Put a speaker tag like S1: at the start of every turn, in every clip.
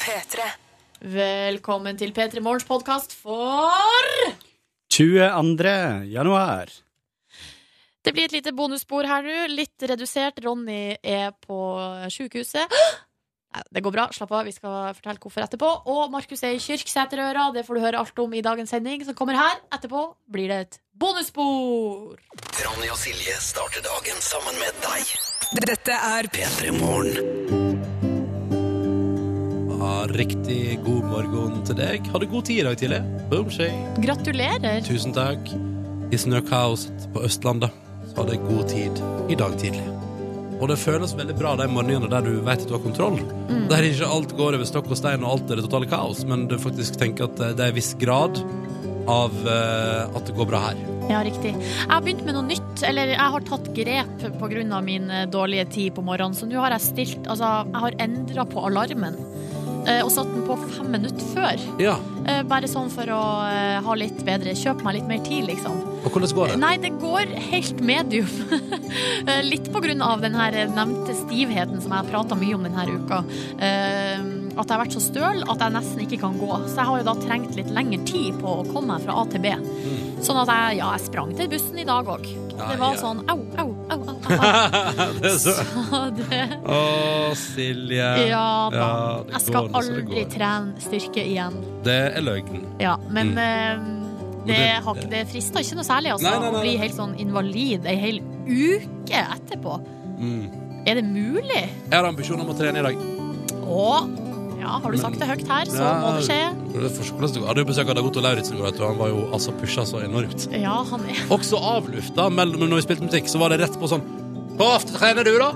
S1: P3.
S2: Velkommen til P3 Morgens podkast for
S3: 22. januar.
S2: Det blir et lite bonusspor her nå. Litt redusert. Ronny er på sjukehuset. Det går bra, slapp av, vi skal fortelle hvorfor etterpå. Og Markus er i Kyrksæterøra, det får du høre alt om i dagens sending, som kommer her. Etterpå blir det et bonusspor.
S4: Ronny og Silje starter dagen sammen med deg.
S1: Dette er
S4: P3 Morgen.
S5: Riktig god morgen til deg. Hadde god tid i dag tidlig. Boom.
S2: Gratulerer.
S5: Tusen takk. I snøkaoset på Østlandet så hadde jeg god tid i dag tidlig. Og det føles veldig bra de morgenene der du vet at du har kontroll. Der ikke alt går over stokk og stein og alt er det totale kaos, men du faktisk tenker at det er en viss grad av uh, at det går bra her.
S2: Ja, riktig. Jeg har begynt med noe nytt, eller jeg har tatt grep pga. min eh, dårlige tid på morgenen. Så nå har jeg stilt Altså, jeg har endra på alarmen. Eh, Og satt den på fem minutter før.
S5: Ja,
S2: Eh, Bare sånn for å eh, ha litt bedre Kjøpe meg litt mer tid, liksom.
S5: og hvordan går det?
S2: Nei, det går helt medium. Litt på grunn av den her nevnte stivheten som jeg har prata mye om denne uka. At jeg har vært så støl at jeg nesten ikke kan gå. Så jeg har jo da trengt litt lengre tid på å komme meg fra A til B. Sånn at jeg, ja, jeg sprang til bussen i dag òg. Det var sånn au, au, au. au, au.
S5: det så...
S2: Så det,
S5: Å, Silje.
S2: ja da.
S5: Ja,
S2: Jeg skal aldri trene styrke igjen.
S5: Det er løgn.
S2: Ja, men
S5: Mm.
S2: eh, det,
S5: det-
S2: det frister ikke noe særlig, altså.
S5: Nei, nei, nei,
S2: Å bli helt sånn invalid ei hel uke etterpå.
S5: Mm.
S2: Er det mulig?
S5: Jeg har ambisjoner om å trene i dag.
S2: Å, ja, har du sagt det høyt her, så må det skje.
S5: Går. Hadde jo besøk av Dagoto Lauritzen i går, du. Han var jo altså pusha så enormt.
S2: Ja, han er
S5: Også avlufta men når vi spilte musikk, så var det rett på sånn Hvor ofte trener du, da?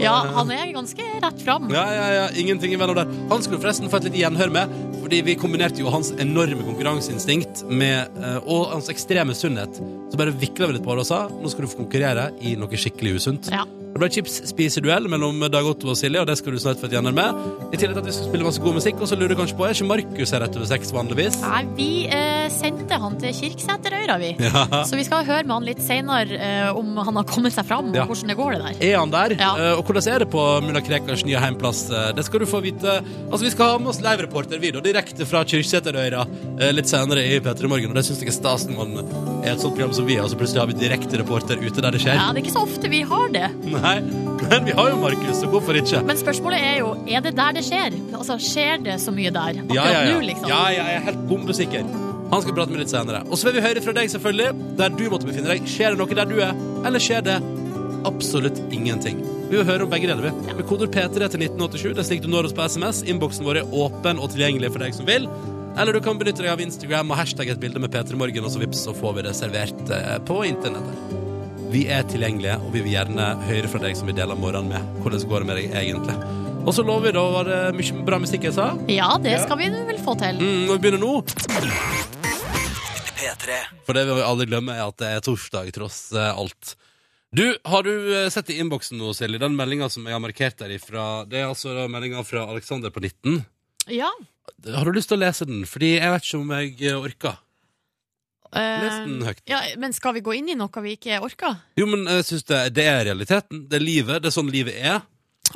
S2: Ja, han er ganske rett fram.
S5: Ja, ja, ja, ingenting imellom der. Han skulle forresten få et litt gjenhør med, fordi vi kombinerte jo hans enorme konkurranseinstinkt med, eh, og hans ekstreme sunnhet. Så bare vikla vi litt på det og sa nå skal du få konkurrere i noe skikkelig usunt.
S2: Ja.
S5: Det ble chipsspiseduell mellom Dag Otto og Silje, og det skal du snart få et gjennom med. I tillegg til at vi skal spille masse god musikk, og så lurer du kanskje på er ikke Markus her rett over seks vanligvis?
S2: Nei, vi eh, sendte han til Kirksæterøyra, vi.
S5: Ja.
S2: Så vi skal høre med han litt seinere eh, om han har kommet seg fram,
S5: Ja.
S2: og hvordan det går det der.
S5: Er han der?
S2: Ja.
S5: Eh, og hvordan er det på mulla Krekars nye heimplass? Eh, det skal du få vite. Altså, Vi skal ha med oss livereporter video direkte fra Kirksæterøyra eh, litt senere i P3 Morgen. Og det syns jeg er stas når man er et sånt program som vi er, og så plutselig har vi direkte reporter ute der det skjer.
S2: Ja, Det er ikke så ofte vi har det.
S5: Nei, men vi har jo Markus, så hvorfor ikke?
S2: Men spørsmålet er jo, er det der det skjer? Altså, Skjer det så mye der? Akkurat
S5: Ja, ja, ja.
S2: nå, liksom?
S5: ja, ja, jeg er helt bombesikker. Han skal prate med litt senere. Og så vil vi høre fra deg, selvfølgelig, der du måtte befinne deg. Skjer det noe der du er, eller skjer det absolutt ingenting? Vi vil høre om begge deler. vi. Med koder P3 til 1987. Det er slik du når oss på SMS. Innboksen vår er åpen og tilgjengelig for deg som vil. Eller du kan benytte deg av Instagram og hashtag et bilde med P3morgen, og så vips, så får vi det servert eh, på internettet. Vi er tilgjengelige, og vi vil gjerne høre fra deg som vi deler morgenen med. Hvordan går det med deg egentlig? Og så lover vi, da, var det mye bra musikk jeg sa?
S2: Ja, det skal vi vel få til.
S5: Mm, og vi begynner nå.
S4: P3.
S5: For det vi aldri glemmer, er at det er torsdag, tross eh, alt. Du, har du eh, sett i innboksen nå, Silje, den meldinga som jeg har markert der ifra Det er altså meldinga fra Alexander på 19.
S2: Ja.
S5: Har du lyst til å lese den? Fordi jeg vet ikke om jeg eh, orker. Les
S2: Eh,
S5: høyt.
S2: ja, men skal vi gå inn i noe vi ikke orker?
S5: Jo, men jeg synes det, det er realiteten. Det er livet. Det er sånn livet er.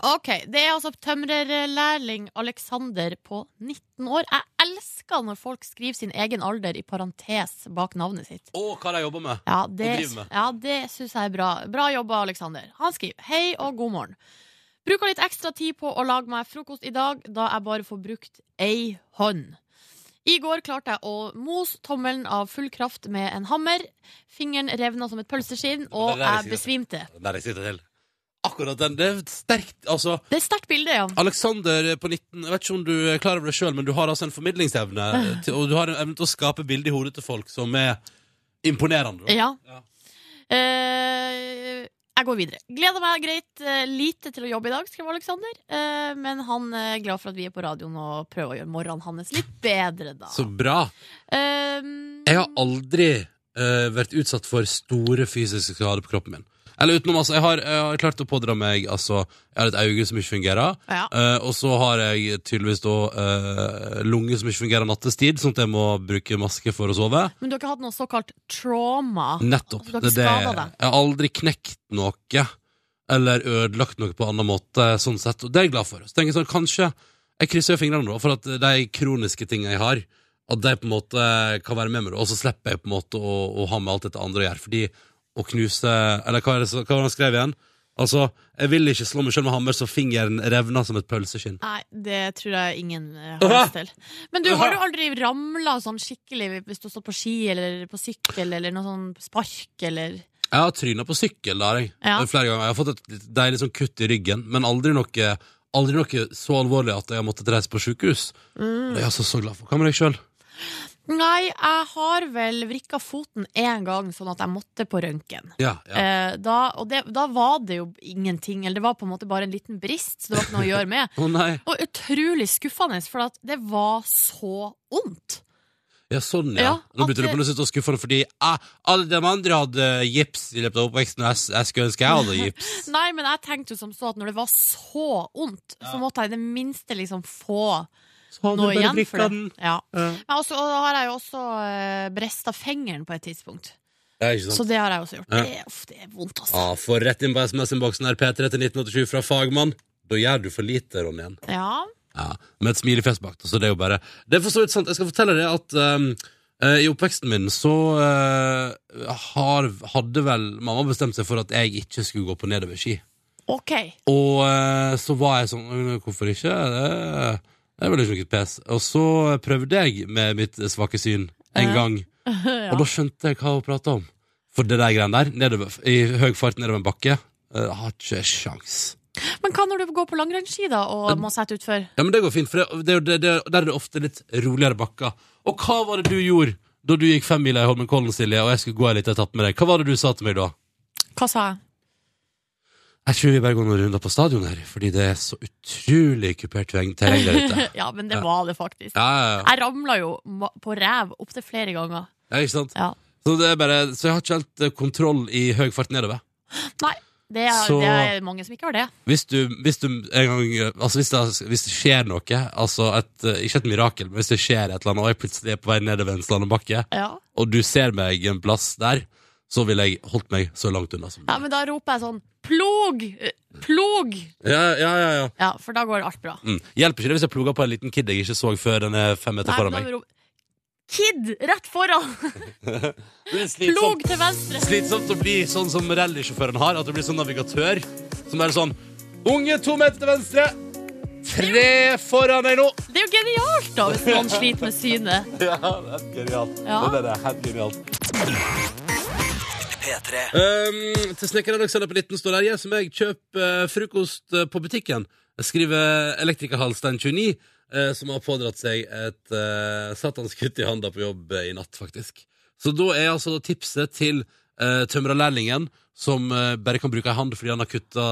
S2: Ok, Det er altså tømrerlærling Alexander på 19 år. Jeg elsker når folk skriver sin egen alder i parentes bak navnet sitt.
S5: Å, hva jeg jobba med?
S2: Ja, det,
S5: driver med.
S2: ja, det syns jeg er bra. Bra jobba, Alexander. Han skriver hei og god morgen. Bruker litt ekstra tid på å lage meg frokost i dag, da jeg bare får brukt ei hånd. I går klarte jeg å mose tommelen av full kraft med en hammer. Fingeren revna som et pølseskinn, og
S5: jeg
S2: besvimte.
S5: Der jeg sitter til. Akkurat den. Det er sterkt. Altså,
S2: Det er et sterkt bilde, ja.
S5: Alexander på 19 Jeg vet ikke om du er klar over det sjøl, men du har altså en formidlingsevne. Til, og du har en evne til å skape bilde i hodet til folk som er imponerende. da.
S2: Ja.
S5: Ja.
S2: Eh, jeg går videre. Gleder meg greit eh, lite til å jobbe i dag, skrev Alexander. Eh, men han er glad for at vi er på radioen og prøver å gjøre morgenen hans litt bedre, da.
S5: Så bra.
S2: Um,
S5: Jeg har aldri uh, vært utsatt for store fysiske skader på kroppen min. Eller utenom, altså, jeg har, jeg har klart å pådra meg Altså, jeg har et øye som ikke fungerer.
S2: Ja.
S5: eh, og så har jeg tydeligvis da eh, lunge som ikke fungerer nattestid, sånn at jeg må bruke maske for å sove.
S2: Men du har ikke hatt noe såkalt trauma?
S5: Nettopp.
S2: Altså, du har
S5: Det, er det,
S2: skadet deg?
S5: jeg har aldri knekt noe. eller ødelagt noe på en annen måte, sånn sett. Og det er jeg glad for. Så tenker jeg sånn, kanskje Jeg krysser jo fingrene nå for at de kroniske tingene jeg har, at de på en måte kan være med meg, da, og så slipper jeg på en måte å, å ha med alt dette andre å gjøre. Fordi å knuse Eller hva det hva var det han skrev igjen? Altså, jeg vil ikke slå meg selv med hammer så fingeren revner som et pølseskinn.
S2: Nei, det tror jeg ingen eh, har lyst til. Men du, har du aldri ramla sånn skikkelig hvis du har stått på ski eller på sykkel eller noe sånn spark eller
S5: Jeg har tryna på sykkel, har jeg.
S2: Ja.
S5: Flere ganger. Jeg har fått et deilig sånn kutt i ryggen, men aldri noe, aldri noe så alvorlig at jeg har måttet reise på sykehus.
S2: Mm.
S5: Det er jeg altså så glad for. Hva med deg sjøl?
S2: Nei, jeg har vel vrikka foten én gang sånn at jeg måtte på røntgen.
S5: Ja, ja.
S2: Eh, da, og det, da var det jo ingenting, eller det var på en måte bare en liten brist, så det var ikke noe å gjøre med.
S5: oh.
S2: Og utrolig skuffende, for det var så vondt.
S5: Ja, sånn, ja.
S2: Ja,
S5: Nå begynte du på noe så skuffende fordi ah, alle de andre hadde gips i løpet av oppveksten, og jeg, jeg skulle ønske jeg hadde gips.
S2: Nei, men jeg tenkte jo som så at når det var så vondt, så måtte jeg i det minste liksom få
S5: hadde
S2: noe igjen for det.
S5: den.
S2: Ja.
S5: Ja.
S2: Men også, og da har jeg jo også uh, bresta fingeren på et tidspunkt.
S5: Ja, ikke sant?
S2: Så det har jeg også gjort.
S5: Ja.
S2: Det, uff, det er vondt, altså.
S5: Ah, for rett inn på SMS-innboksen her, P3 til 1987 fra Fagmann. Da gjør du for lite, Ronny.
S2: Ja.
S5: Ja, med et smilefjes bak. Så det er jo bare Det er for så vidt sant. Jeg skal fortelle deg at um, uh, i oppveksten min så uh, har, hadde vel mamma bestemt seg for at jeg ikke skulle gå på nedoverski.
S2: OK.
S5: Og uh, så var jeg sånn «Øh, Hvorfor ikke? Det, det vel ikke noe pes. Og så prøvde jeg med mitt svake syn en gang,
S2: ja.
S5: og da skjønte jeg hva hun prata om. For det der greiene der, nedover, i høy fart nedover en bakke, Jeg har ikke sjans.
S2: Men hva når du går på langrennsski da og må sette utfor?
S5: Ja, men det går fint, for det, det, det, det, der er det ofte litt roligere bakker. Og hva var det du gjorde da du gikk femmila i Holmenkollen, Silje, og jeg skulle gå en liten etappe med deg? Hva var det du sa til meg da?
S2: Hva sa jeg?
S5: Jeg tror vi bare går noen runder på stadion her, fordi det er så utrolig kupert terreng der ute.
S2: ja, men det var det faktisk.
S5: Ja, ja, ja.
S2: Jeg ramla jo på ræv opptil flere ganger.
S5: ja ikke sant?
S2: Ja.
S5: Så, det bare, så jeg har ikke helt eh, kontroll i høy fart nedover.
S2: Nei, det er,
S5: Så-
S2: det er mange som ikke har det.
S5: Hvis du, hvis du en gang Altså hvis det, hvis det skjer noe, altså et, eh, ikke et mirakel, men hvis det skjer et eller annet, og jeg plutselig er på vei nedover en slandebakke,
S2: Ja.
S5: og du ser meg en plass der, så ville jeg holdt meg så langt unna som
S2: ja, men da roper jeg sånn Plog! Eh, Plog!
S5: Ja, ja, ja, ja.
S2: Ja, for da går alt bra.
S5: Mm. Hjelper ikke det hvis jeg ploger på en liten kid jeg ikke så før den er fem meter
S2: Nei,
S5: foran meg?
S2: roper Kid! Rett foran! Plog til venstre!
S5: slitsomt å bli sånn som rallysjåføren har, at du blir sånn navigatør. Som er sånn Unge to meter til venstre! Tre foran deg nå!
S2: Det er jo genialt, da, hvis noen sliter med synet.
S5: Ja, det er genialt.
S2: Ja.
S5: Det er helt genialt.
S4: P3.
S5: Um, til snekker Alexander på 19 står der Jeg som jeg kjøper eh, frokost eh, på butikken Jeg skriver elektrikerhalstein 29 uh, Som har pådratt seg et uh, satans i handa på jobb eh, i natt faktisk Så da er altså tipset til uh, tømrerlærlingen Som uh, bare kan bruke en hand fordi han har kuttet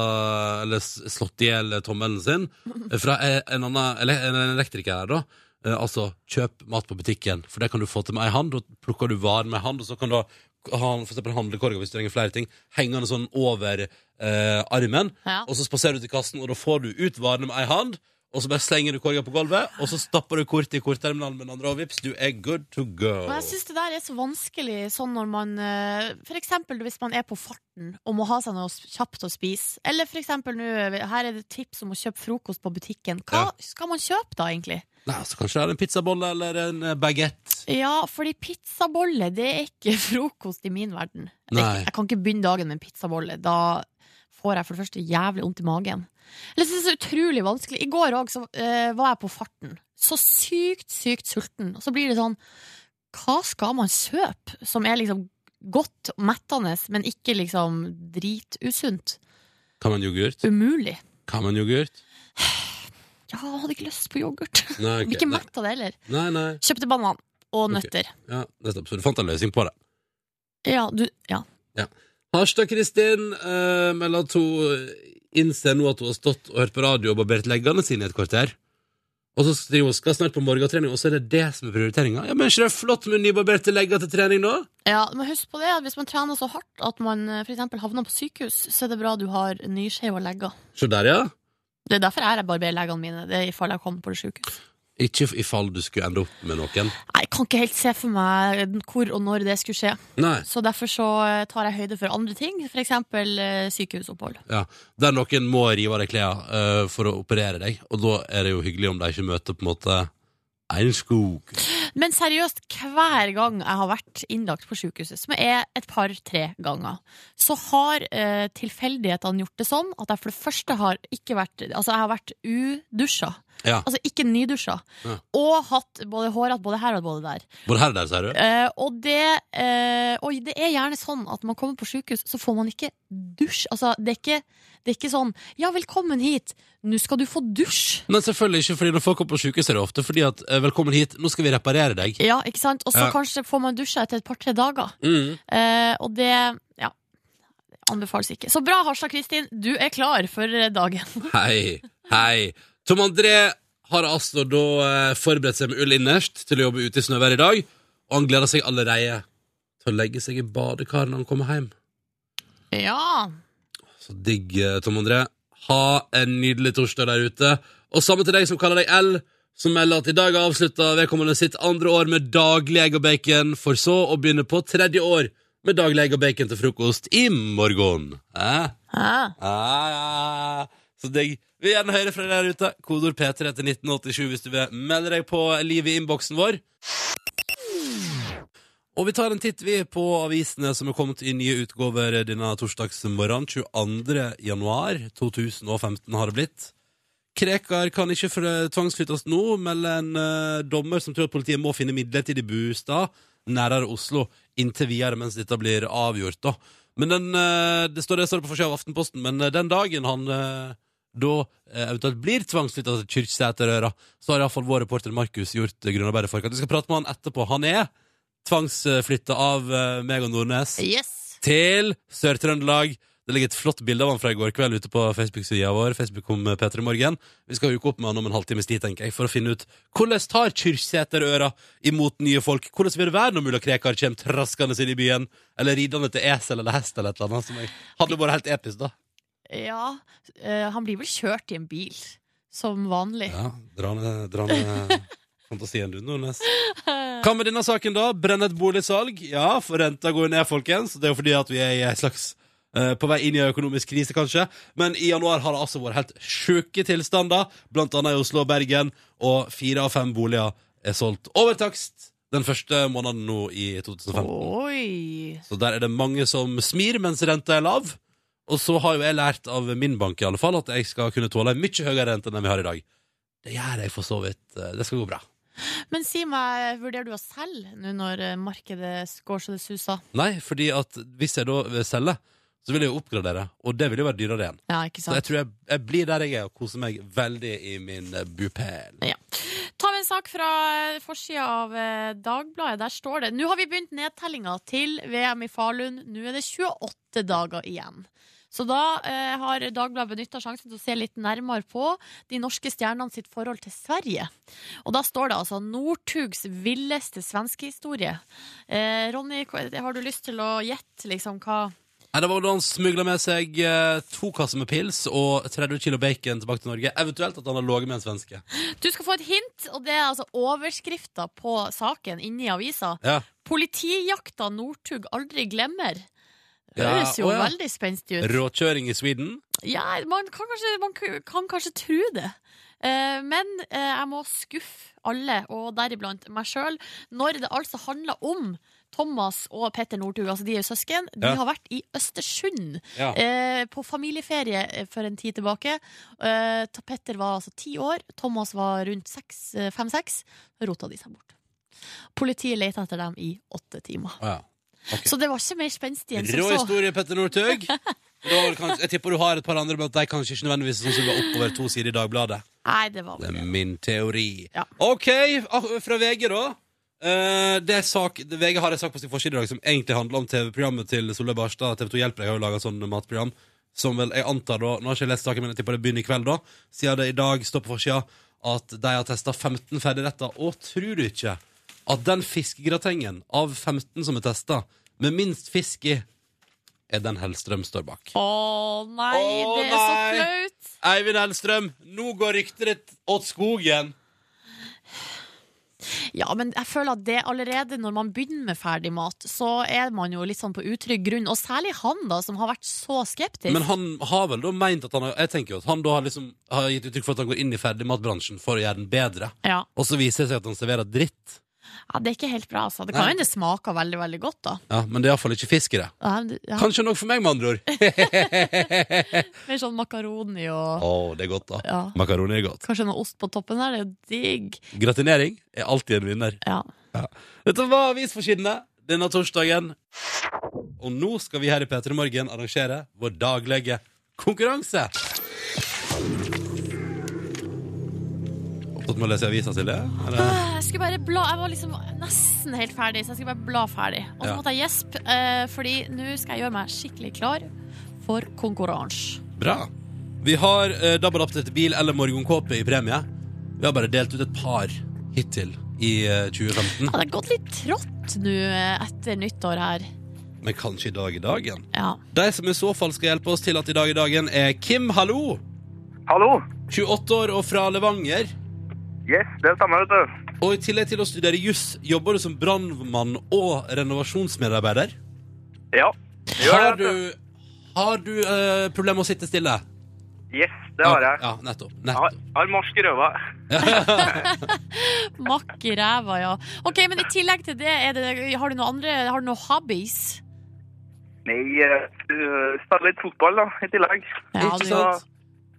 S5: Eller slått slått ihjel tommelen sin eh, Fra eh, en annen en elektriker her da Eh, altså, kjøp mat på butikken, for det kan du få til med ei hand. Da plukker du varen med ei hand, og så kan du ha ha for eksempel handlekorga hvis du trenger flere ting, hengende sånn over eh, armen.
S2: Ja.
S5: Og så spaserer du til kassen, og da får du ut varene med ei hand. Og så bare slenger du korga på gulvet, og så stapper du kortet i kortterminalen med den andre, og vips, du er good to go.
S2: Men jeg syns det der er så vanskelig sånn når man eh, For eksempel hvis man er på farten og må ha seg noe kjapt å spise. Eller for eksempel nå, her er det tips om å kjøpe frokost på butikken. Hva skal man kjøpe da, egentlig?
S5: Nei, altså, kanskje det er en pizzabolle eller en baguette? bagett.
S2: Ja, fordi pizzabolle, det er ikke frokost i min verden. Er
S5: Nei.
S2: ikke- Jeg kan ikke begynne dagen med en pizzabolle. Da får jeg for det første jævlig vondt i magen. Så er det så utrolig vanskelig. I går òg uh, var jeg på farten. Så sykt, sykt sulten. Og så blir det sånn Hva skal man søpe som er liksom godt og mettende, men ikke liksom dritusunt?
S5: Kan man yoghurt?
S2: Umulig.
S5: Kan man yoghurt?
S2: Ja, jeg hadde ikke lyst på yoghurt.
S5: Nei, okay.
S2: Blir ikke mett av det heller.
S5: nei, nei.
S2: Kjøpte banan og
S5: nøtter.
S2: nøtter.
S5: Ja, nettopp. Så du fant en løsning på det.
S2: Ja, du Ja.
S5: Harstad-Kristin uh, melder at hun innser nå at hun har stått og hørt på radio og barbert leggene sine i et kvarter. Og så skal hun snart på morgentrening, og så er det det som er prioriteringa. Ja, men ikke det er flott med nybarberte legger til trening, nå?
S2: Ja, men husk på det at hvis man trener så hardt at man f.eks. for eksempel havner på sykehus, så er det bra du har nyskjeva legger.
S5: Se der, ja.
S2: Det er derfor jeg barberer leggene mine. Det er i fall jeg kommer på det sykehus.
S5: Ikke i fall du skulle ende opp med noen.
S2: Nei, Jeg kan ikke helt se for meg hvor og når det skulle skje.
S5: Nei.
S2: Så derfor så eh, tar jeg høyde for andre ting, f.eks. Uh, sykehusopphold.
S5: Ja, Der noen må rive av deg klærne uh, for å operere deg, og da er det jo hyggelig om de ikke møter på en måte en skog.
S2: Men seriøst, hver gang jeg har vært innlagt på sykehuset, som er et par-tre ganger, så har uh, tilfeldighetene gjort det sånn at jeg for det første har ikke vært Altså, jeg har vært udusja.
S5: Ja.
S2: Altså ikke nydusja.
S5: Ja.
S2: Og hatt både håret, både her og både der.
S5: Både her og der, sier du?
S2: Eh, og, det, eh, og det er gjerne sånn at når man kommer på sykehus, så får man ikke dusj. Altså, det er ikke, det er ikke sånn 'ja, velkommen hit, nå skal du få dusj'.
S5: Men selvfølgelig ikke, fordi når folk kommer på sykehus, er det ofte fordi at eh, 'velkommen hit, nå skal vi reparere deg'.
S2: Ja, ikke sant? Og så
S5: Ja.
S2: kanskje får man dusja etter et par-tre dager.
S5: Mm.
S2: Eh, og det ja, anbefales ikke. Så bra, Harstad Kristin. Du er klar for dagen.
S5: Hei, hei. Tom André har altså da eh, forberedt seg med ull innerst til å jobbe ute i snøvær i dag, og han gleder seg allerede til å legge seg i badekaret når han kommer hjem.
S2: Ja.
S5: Så digg, eh, Tom André. Ha en nydelig torsdag der ute. Og samme til deg som kaller deg L, som melder at i dag avslutta vedkommende sitt andre år med daglig egg og bacon, for så å begynne på tredje år med daglig egg og bacon til frokost i morgen. Eh?
S2: Hæ?
S5: Ja, ja. Så digg. Vi vil gjerne høre fra deg der ute. Kodord P3 til 1987 hvis du vil melde deg på livet i innboksen vår. Og vi tar en titt vi på avisene som er kommet i nye utgaver denne torsdagsmorgenen. 22. januar 2015 har det blitt. Krekar kan ikke tvangsflyttes nå, melder en uh, dommer som tror at politiet må finne midlertidig bostad nærere Oslo inntil videre mens dette blir avgjort. da. Men den, uh, Det står det står på forsida av Aftenposten, men uh, den dagen han da eh, eventuelt blir tvangsflytta til Kyrksæterøra, så har iallfall vår reporter Markus gjort grunnarbeidet for at Vi skal prate med han etterpå. Han er tvangsflytta av eh, meg og Nordnes
S2: Yes.
S5: til Sør-Trøndelag. Det ligger et flott bilde av han fra i går kveld ute på Facebook-sida vår. Facebook om Peter i Morgen. Vi skal huke opp med han om en halvtimes tid, tenker jeg, for å finne ut hvordan tar Kyrksæterøra imot nye folk? Hvordan vil det være når mulla Krekar kommer traskende inn i byen? Eller ridende til esel eller hest eller et eller annet? Som jeg hadde vært helt episk, da.
S2: Ja, eh, han blir vel kjørt i en bil, som vanlig.
S5: Ja, dra ned, dra ned fantasien du, Nordnes. Hva med denne saken, da? Brenne et boligsalg? Ja, for renta går ned, folkens. Det er jo fordi at vi er i en slags eh, på vei inn i en økonomisk krise, kanskje. Men i januar har det altså vært helt sjuke tilstander, blant annet i Oslo og Bergen, og fire av fem boliger er solgt over takst den første måneden nå i 2015.
S2: Oi.
S5: Så der er det mange som smir mens renta er lav. Og så har jo jeg lært av min bank i alle fall at jeg skal kunne tåle en mye høyere rente enn vi har i dag. Det gjør jeg for så vidt. Eh, Det skal gå bra.
S2: Men si meg, vurderer du å selge nå når eh, markedet går så det suser?
S5: Nei, fordi at hvis jeg da selger, så vil jeg jo oppgradere, og det vil jo være dyrere igjen.
S2: Ja, ikke
S5: Så jeg tror jeg, jeg blir der jeg er, og koser meg veldig i min eh, bupel.
S2: Ja. Ta med en sak fra forsida av Dagbladet. Der står det Nå har vi begynt nedtellinga til VM i Falun. Nå er det 28 dager igjen. Så da eh, har Dagbladet benytta sjansen til å se litt nærmere på de norske stjernene sitt forhold til Sverige. Og da står det altså Northugs villeste svenskehistorie. Eh, Ronny, har du lyst til å gjette liksom hva
S5: Nei, det var da han smugla med seg eh, to kasser med pils og 30 kilo bacon tilbake til Norge. Eventuelt at han har ligget med en svenske.
S2: Du skal få et hint, og det er altså overskrifta på saken inni avisa.
S5: Ja.
S2: Politijakta Northug aldri glemmer. Høres jo
S5: ja, ja.
S2: veldig spenstig ut.
S5: Råkjøring i Sweden.
S2: Ja, man kan kanskje, man kan kanskje tro det. Eh, men eh, jeg må skuffe alle, og deriblant meg sjøl, når det altså handler om Thomas og Petter Northug, altså de er jo søsken. De
S5: Ja.
S2: har vært i Østersund
S5: Ja.
S2: eh, på familieferie eh, for en tid tilbake. Eh, Petter var altså ti år, Thomas var rundt fem-seks. Rota de seg bort. Politiet leita etter dem i åtte timer.
S5: Ja. Ok.
S2: Så det var ikke mer spenstig enn som
S5: Rå
S2: så.
S5: historie, Petter Northug. Jeg tipper du har et par andre blant deg, kanskje ikke nødvendigvis sånn som du var oppover to sider i Dagbladet.
S2: Nei, det var
S5: Det er min teori.
S2: Ja.
S5: OK, ah, fra VG, da. Det er sak, VG har en sak på sin forside i dag som egentlig handler om TV-programmet til Solveig Barstad. TV 2 Hjelper deg har jo laga sånn matprogram. Som vel, jeg antar da Nå har ikke jeg lest saken, men jeg tipper det begynner i kveld, da. Siden det i dag står på forsida at de har testa 15 ferdigretter. Å, tror du ikke at den fiskegratengen av 15 som er testa, med minst fisk i, er den Hellstrøm står bak?
S2: Å nei,
S5: Åh,
S2: det er så
S5: nei.
S2: flaut!
S5: Eivind Hellstrøm, nå går ryktet ditt åt skogen.
S2: Ja, men jeg føler at det allerede når man begynner med ferdig mat, så er man jo litt sånn på utrygg grunn. Og særlig han, da, som har vært så skeptisk.
S5: Men han har vel da meint at han har Jeg tenker jo at han da har liksom har gitt uttrykk for at han går inn i ferdigmatbransjen for å gjøre den bedre.
S2: ja.
S5: Og så viser det seg at han serverer dritt.
S2: Ja, det er ikke helt bra, altså. Det kan
S5: Nei.
S2: hende det smaker veldig, veldig godt, da.
S5: Ja, Men det er iallfall ikke fisk i det.
S2: Ja, det- ja.
S5: Kanskje noe for meg, med andre ord.
S2: Mer sånn makaroni og
S5: Å, det er godt, da.
S2: ja.
S5: Makaroni er godt.
S2: Kanskje noe ost på toppen der. Det er jo digg.
S5: Gratinering er alltid en vinner.
S2: Ja.
S5: Dette var avisforsidene denne torsdagen. Og nå skal vi her i P3 Morgen arrangere vår daglige konkurranse. Opptatt med å lese avisa, Silje?
S2: Jeg skulle bare bla Jeg var liksom nesten helt ferdig, så jeg skulle bare bla ferdig. Og så
S5: Ja.
S2: måtte jeg gjespe, uh, fordi nå skal jeg gjøre meg skikkelig klar for konkurranse.
S5: Bra. Vi har uh, DAB-adapter til bil eller morgenkåpe i premie. Vi har bare delt ut et par hittil i uh, 2015.
S2: Ja, det har gått litt trått nå eh, etter nyttår her.
S5: Men kanskje i dag i dagen.
S2: Ja.
S5: De som i så fall skal hjelpe oss til at i dag i dagen er Kim Hallo.
S6: Hallo.
S5: 28 år og fra Levanger.
S6: Yes, det stemmer, vet du.
S5: Og i tillegg til å studere juss, jobber du som brannmann og renovasjonsmedarbeider.
S6: Ja. det gjør
S5: Har
S6: det, vet
S5: du, har du eh, problemer med å sitte stille?
S6: Yes, det har jeg.
S5: Ja, nettopp.
S6: Jeg har,
S5: nettopp.
S6: har marsk i røva.
S2: Makk i ræva, ja. Ok, Men i tillegg til det, er det har du noen andre Har du noen hobbies?
S6: Nei, eh, uh, spiller litt fotball da, i tillegg.
S2: Ja,
S5: Ikke
S2: du-
S5: sant?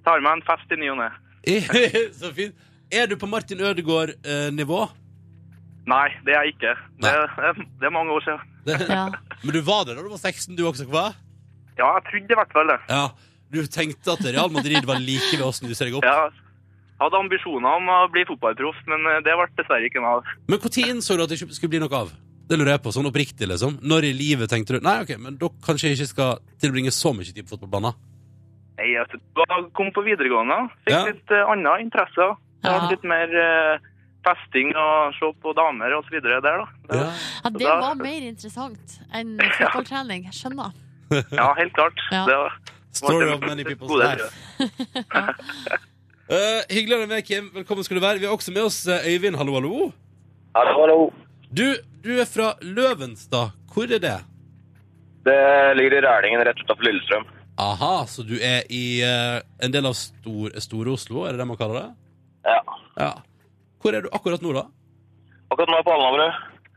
S6: Tar meg en fest i ny og ne.
S5: Så fint. Er du på Martin Ødegaard-nivå?
S6: Nei, det er jeg ikke. Det, det, det er mange år siden.
S2: Ja.
S5: Men du var der da du var 16, du også, hva?
S6: Ja, jeg trodde i hvert fall det.
S5: Ja. Du tenkte at Real Madrid var like ved åssen du ser deg opp?
S6: Ja, jeg hadde ambisjoner om å bli fotballproff, men eh, det ble dessverre ikke noe av.
S5: Men når innså du at det ikke skulle bli noe av? Det lurer jeg på, sånn oppriktig, liksom. Når i livet tenkte du Nei, ok, men da kanskje jeg ikke skal tilbringe så mye tid på fotballbanen?
S6: Nei, jeg kom på videregående, fikk
S5: Ja.
S6: litt uh, andre interesser. Det
S2: Ja.
S6: var litt mer eh, festing og se på damer videre der da.
S5: Ja.
S2: ja, det var mer interessant enn fotballtrening. Jeg skjønner.
S6: ja, helt klart.
S2: Ja.
S6: Det var,
S5: Story of many people's life. uh, hyggelig å ha deg med, Kim. Velkommen skal du være. Vi har også med oss eh, Øyvind. Hallo, hallo.
S7: Hallo, hallo.
S5: Du, du er fra Løvenstad. Hvor er det?
S7: Det ligger i Rælingen rett utenfor Lillestrøm.
S5: Aha, så du er i uh, en del av Stor-Oslo, Stor er det det man kaller det?
S7: Ja.
S5: Ja. Hvor er du akkurat nå, da?
S7: Akkurat nå er jeg på Alnabru.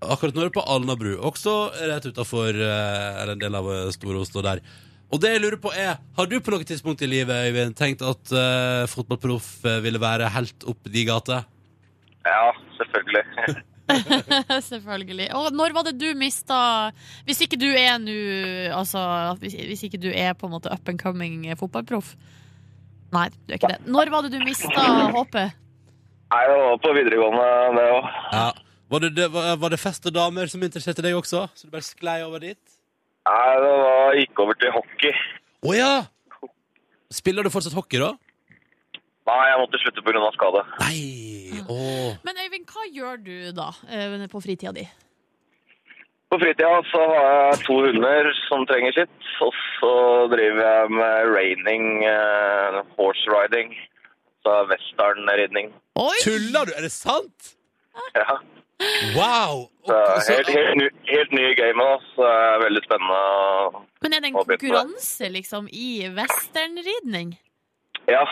S5: Akkurat nå er du på Alnabru, også rett utafor en del av Storost og der. Og det jeg lurer på er, Har du på noe tidspunkt i livet Øyvind, tenkt at uh, fotballproff eh, ville være helt opp de gater?
S7: Ja, selvfølgelig.
S2: Selvfølgelig. Og når var det du mista Hvis ikke du er nå Altså, hvis, hvis ikke du er på en måte up and coming fotballproff Nei, du er ikke det. Når var det du mista håpet?
S7: Nei, det var på videregående, det òg.
S5: Ja. Var det, det, var, var det fest og damer som interesserte deg også? Så du bare sklei over dit?
S7: Nei, det var gikk over til hockey.
S5: Å ja! Spiller du fortsatt hockey, da?
S7: Nei, jeg måtte slutte pga. skade.
S5: Nei! Åh.
S2: Men Øyvind, hva gjør du da eh, på fritida di?
S7: På fritida så har jeg to hunder som trenger sitt. Og så driver jeg med raining, uh, horse riding. Så westernridning.
S5: Tuller du? Er det sant?
S7: Ja.
S5: Wow!
S7: Så
S5: så,
S7: helt, helt, ny, helt ny i gamet, da. Så det er veldig spennende.
S2: Men er det en konkurranse, liksom, i westernridning?
S7: Ja.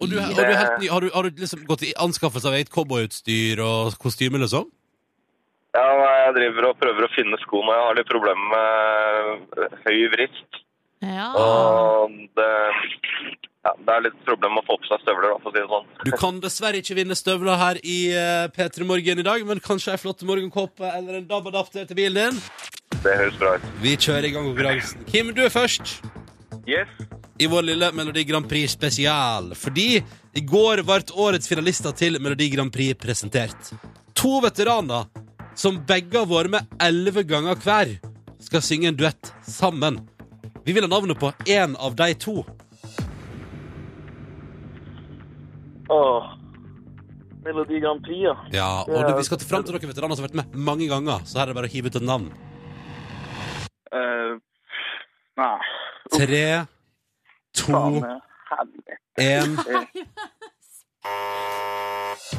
S5: og du, og du helt ny. Har du, har du liksom gått i anskaffelse av eget cowboyutstyr og kostyme, liksom?
S7: Ja, jeg driver og prøver å finne skoene. Jeg har litt problemer med høy vrist.
S2: Ja.
S7: Og det, ja, det er litt problem med å få på seg støvler, da, for å si det sånn.
S5: Du kan dessverre ikke vinne støvler her i eh, P3 Morgen i dag, men kanskje ei flott morgenkåpe eller en DAB-adapter til bilen din?
S7: Det høres bra ut.
S5: Vi kjører i gang konkurransen. Kim, du er først
S6: Yes.
S5: i vår lille Melodi Grand Prix spesial. Fordi i går ble årets finalister til Melodi Grand Prix presentert. To veteraner som begge har vært med elleve ganger hver, skal synge en duett sammen. Vi vil ha navnet på én av de to.
S7: Åh. Melodi Grand Prix, ja.
S5: Ja, og du, Vi skal til fram til noen veteraner som har vært med mange ganger, så her er det bare å hive ut et navn.
S6: Eh, nei,
S5: Tre, to,
S6: faen, eh,
S5: én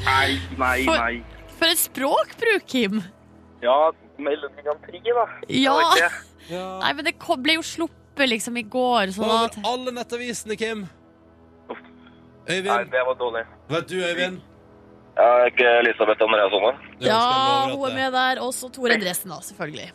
S6: Nei, nei, nei.
S2: For et språkbruk, Kim!
S6: Ja, Melodi Grand Prix, da.
S2: Ja.
S6: Det det.
S5: Ja.
S2: Nei, men det ble jo sluppet liksom i går, Sånn
S5: Over at... alle nettavisene, Kim.
S6: Nei,
S5: Øyvind.
S6: det var dårlig.
S5: Vet du, Øyvind?
S7: Ja, ikke Elisabeth Andreasson.
S5: da?
S2: Ja, hun er med der. Og så Tore Endresen, da, selvfølgelig.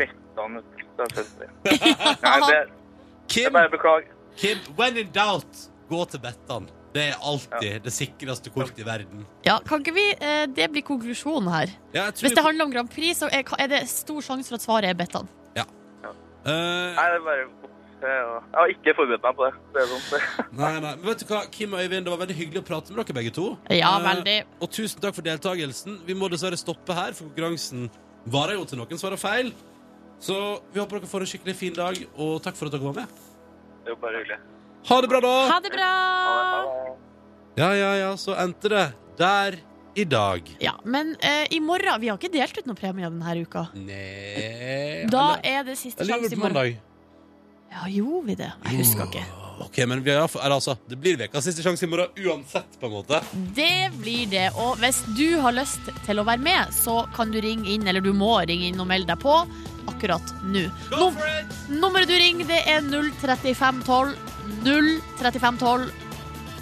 S6: Bettan, det er søster. Nei, det, det
S5: Kim,
S6: er bare beklager.
S5: Kim, when in doubt, gå til Bettan. Det er alltid det sikreste kortet i verden.
S2: Ja, kan ikke vi eh, Det blir konklusjonen her.
S5: Ja, jeg tror
S2: Hvis det handler om Grand Prix, så er, er det stor sjanse for at svaret er Bettan.
S5: Eh,
S6: Nei, det er bare jeg har ikke forberedt meg på det. det er sånn.
S5: Nei, nei, men vet du hva, Kim og Øyvind, det var veldig hyggelig å prate med dere begge to.
S2: Ja,
S5: Eh,
S2: veldig.
S5: Og tusen takk for deltakelsen. Vi må dessverre stoppe her, for konkurransen varer jo til noen svarer feil. Så vi håper dere får en skikkelig fin dag, og takk for at dere var med.
S6: Det er jo bare hyggelig.
S5: Ha det bra, da!
S2: Ha det bra!
S5: Ja, ja, ja, så endte det der i dag.
S2: Ja, men eh, i morgen Vi har ikke delt ut noen premie denne uka.
S5: Nei
S2: Da
S5: Eller-
S2: er det siste
S5: Eller
S2: sjanse i morgen. Ja, gjorde vi det? Jeg husker ikke.
S5: Ok, men vi har, altså, det blir ukas siste sjanse i morgen uansett, på en måte.
S2: Det blir det. Og hvis du har lyst til å være med, så kan du ringe inn, eller du må ringe inn og melde deg på akkurat nå.
S5: Go
S2: Num
S5: for it!
S2: nummeret du ringer, det er 03512. 03512.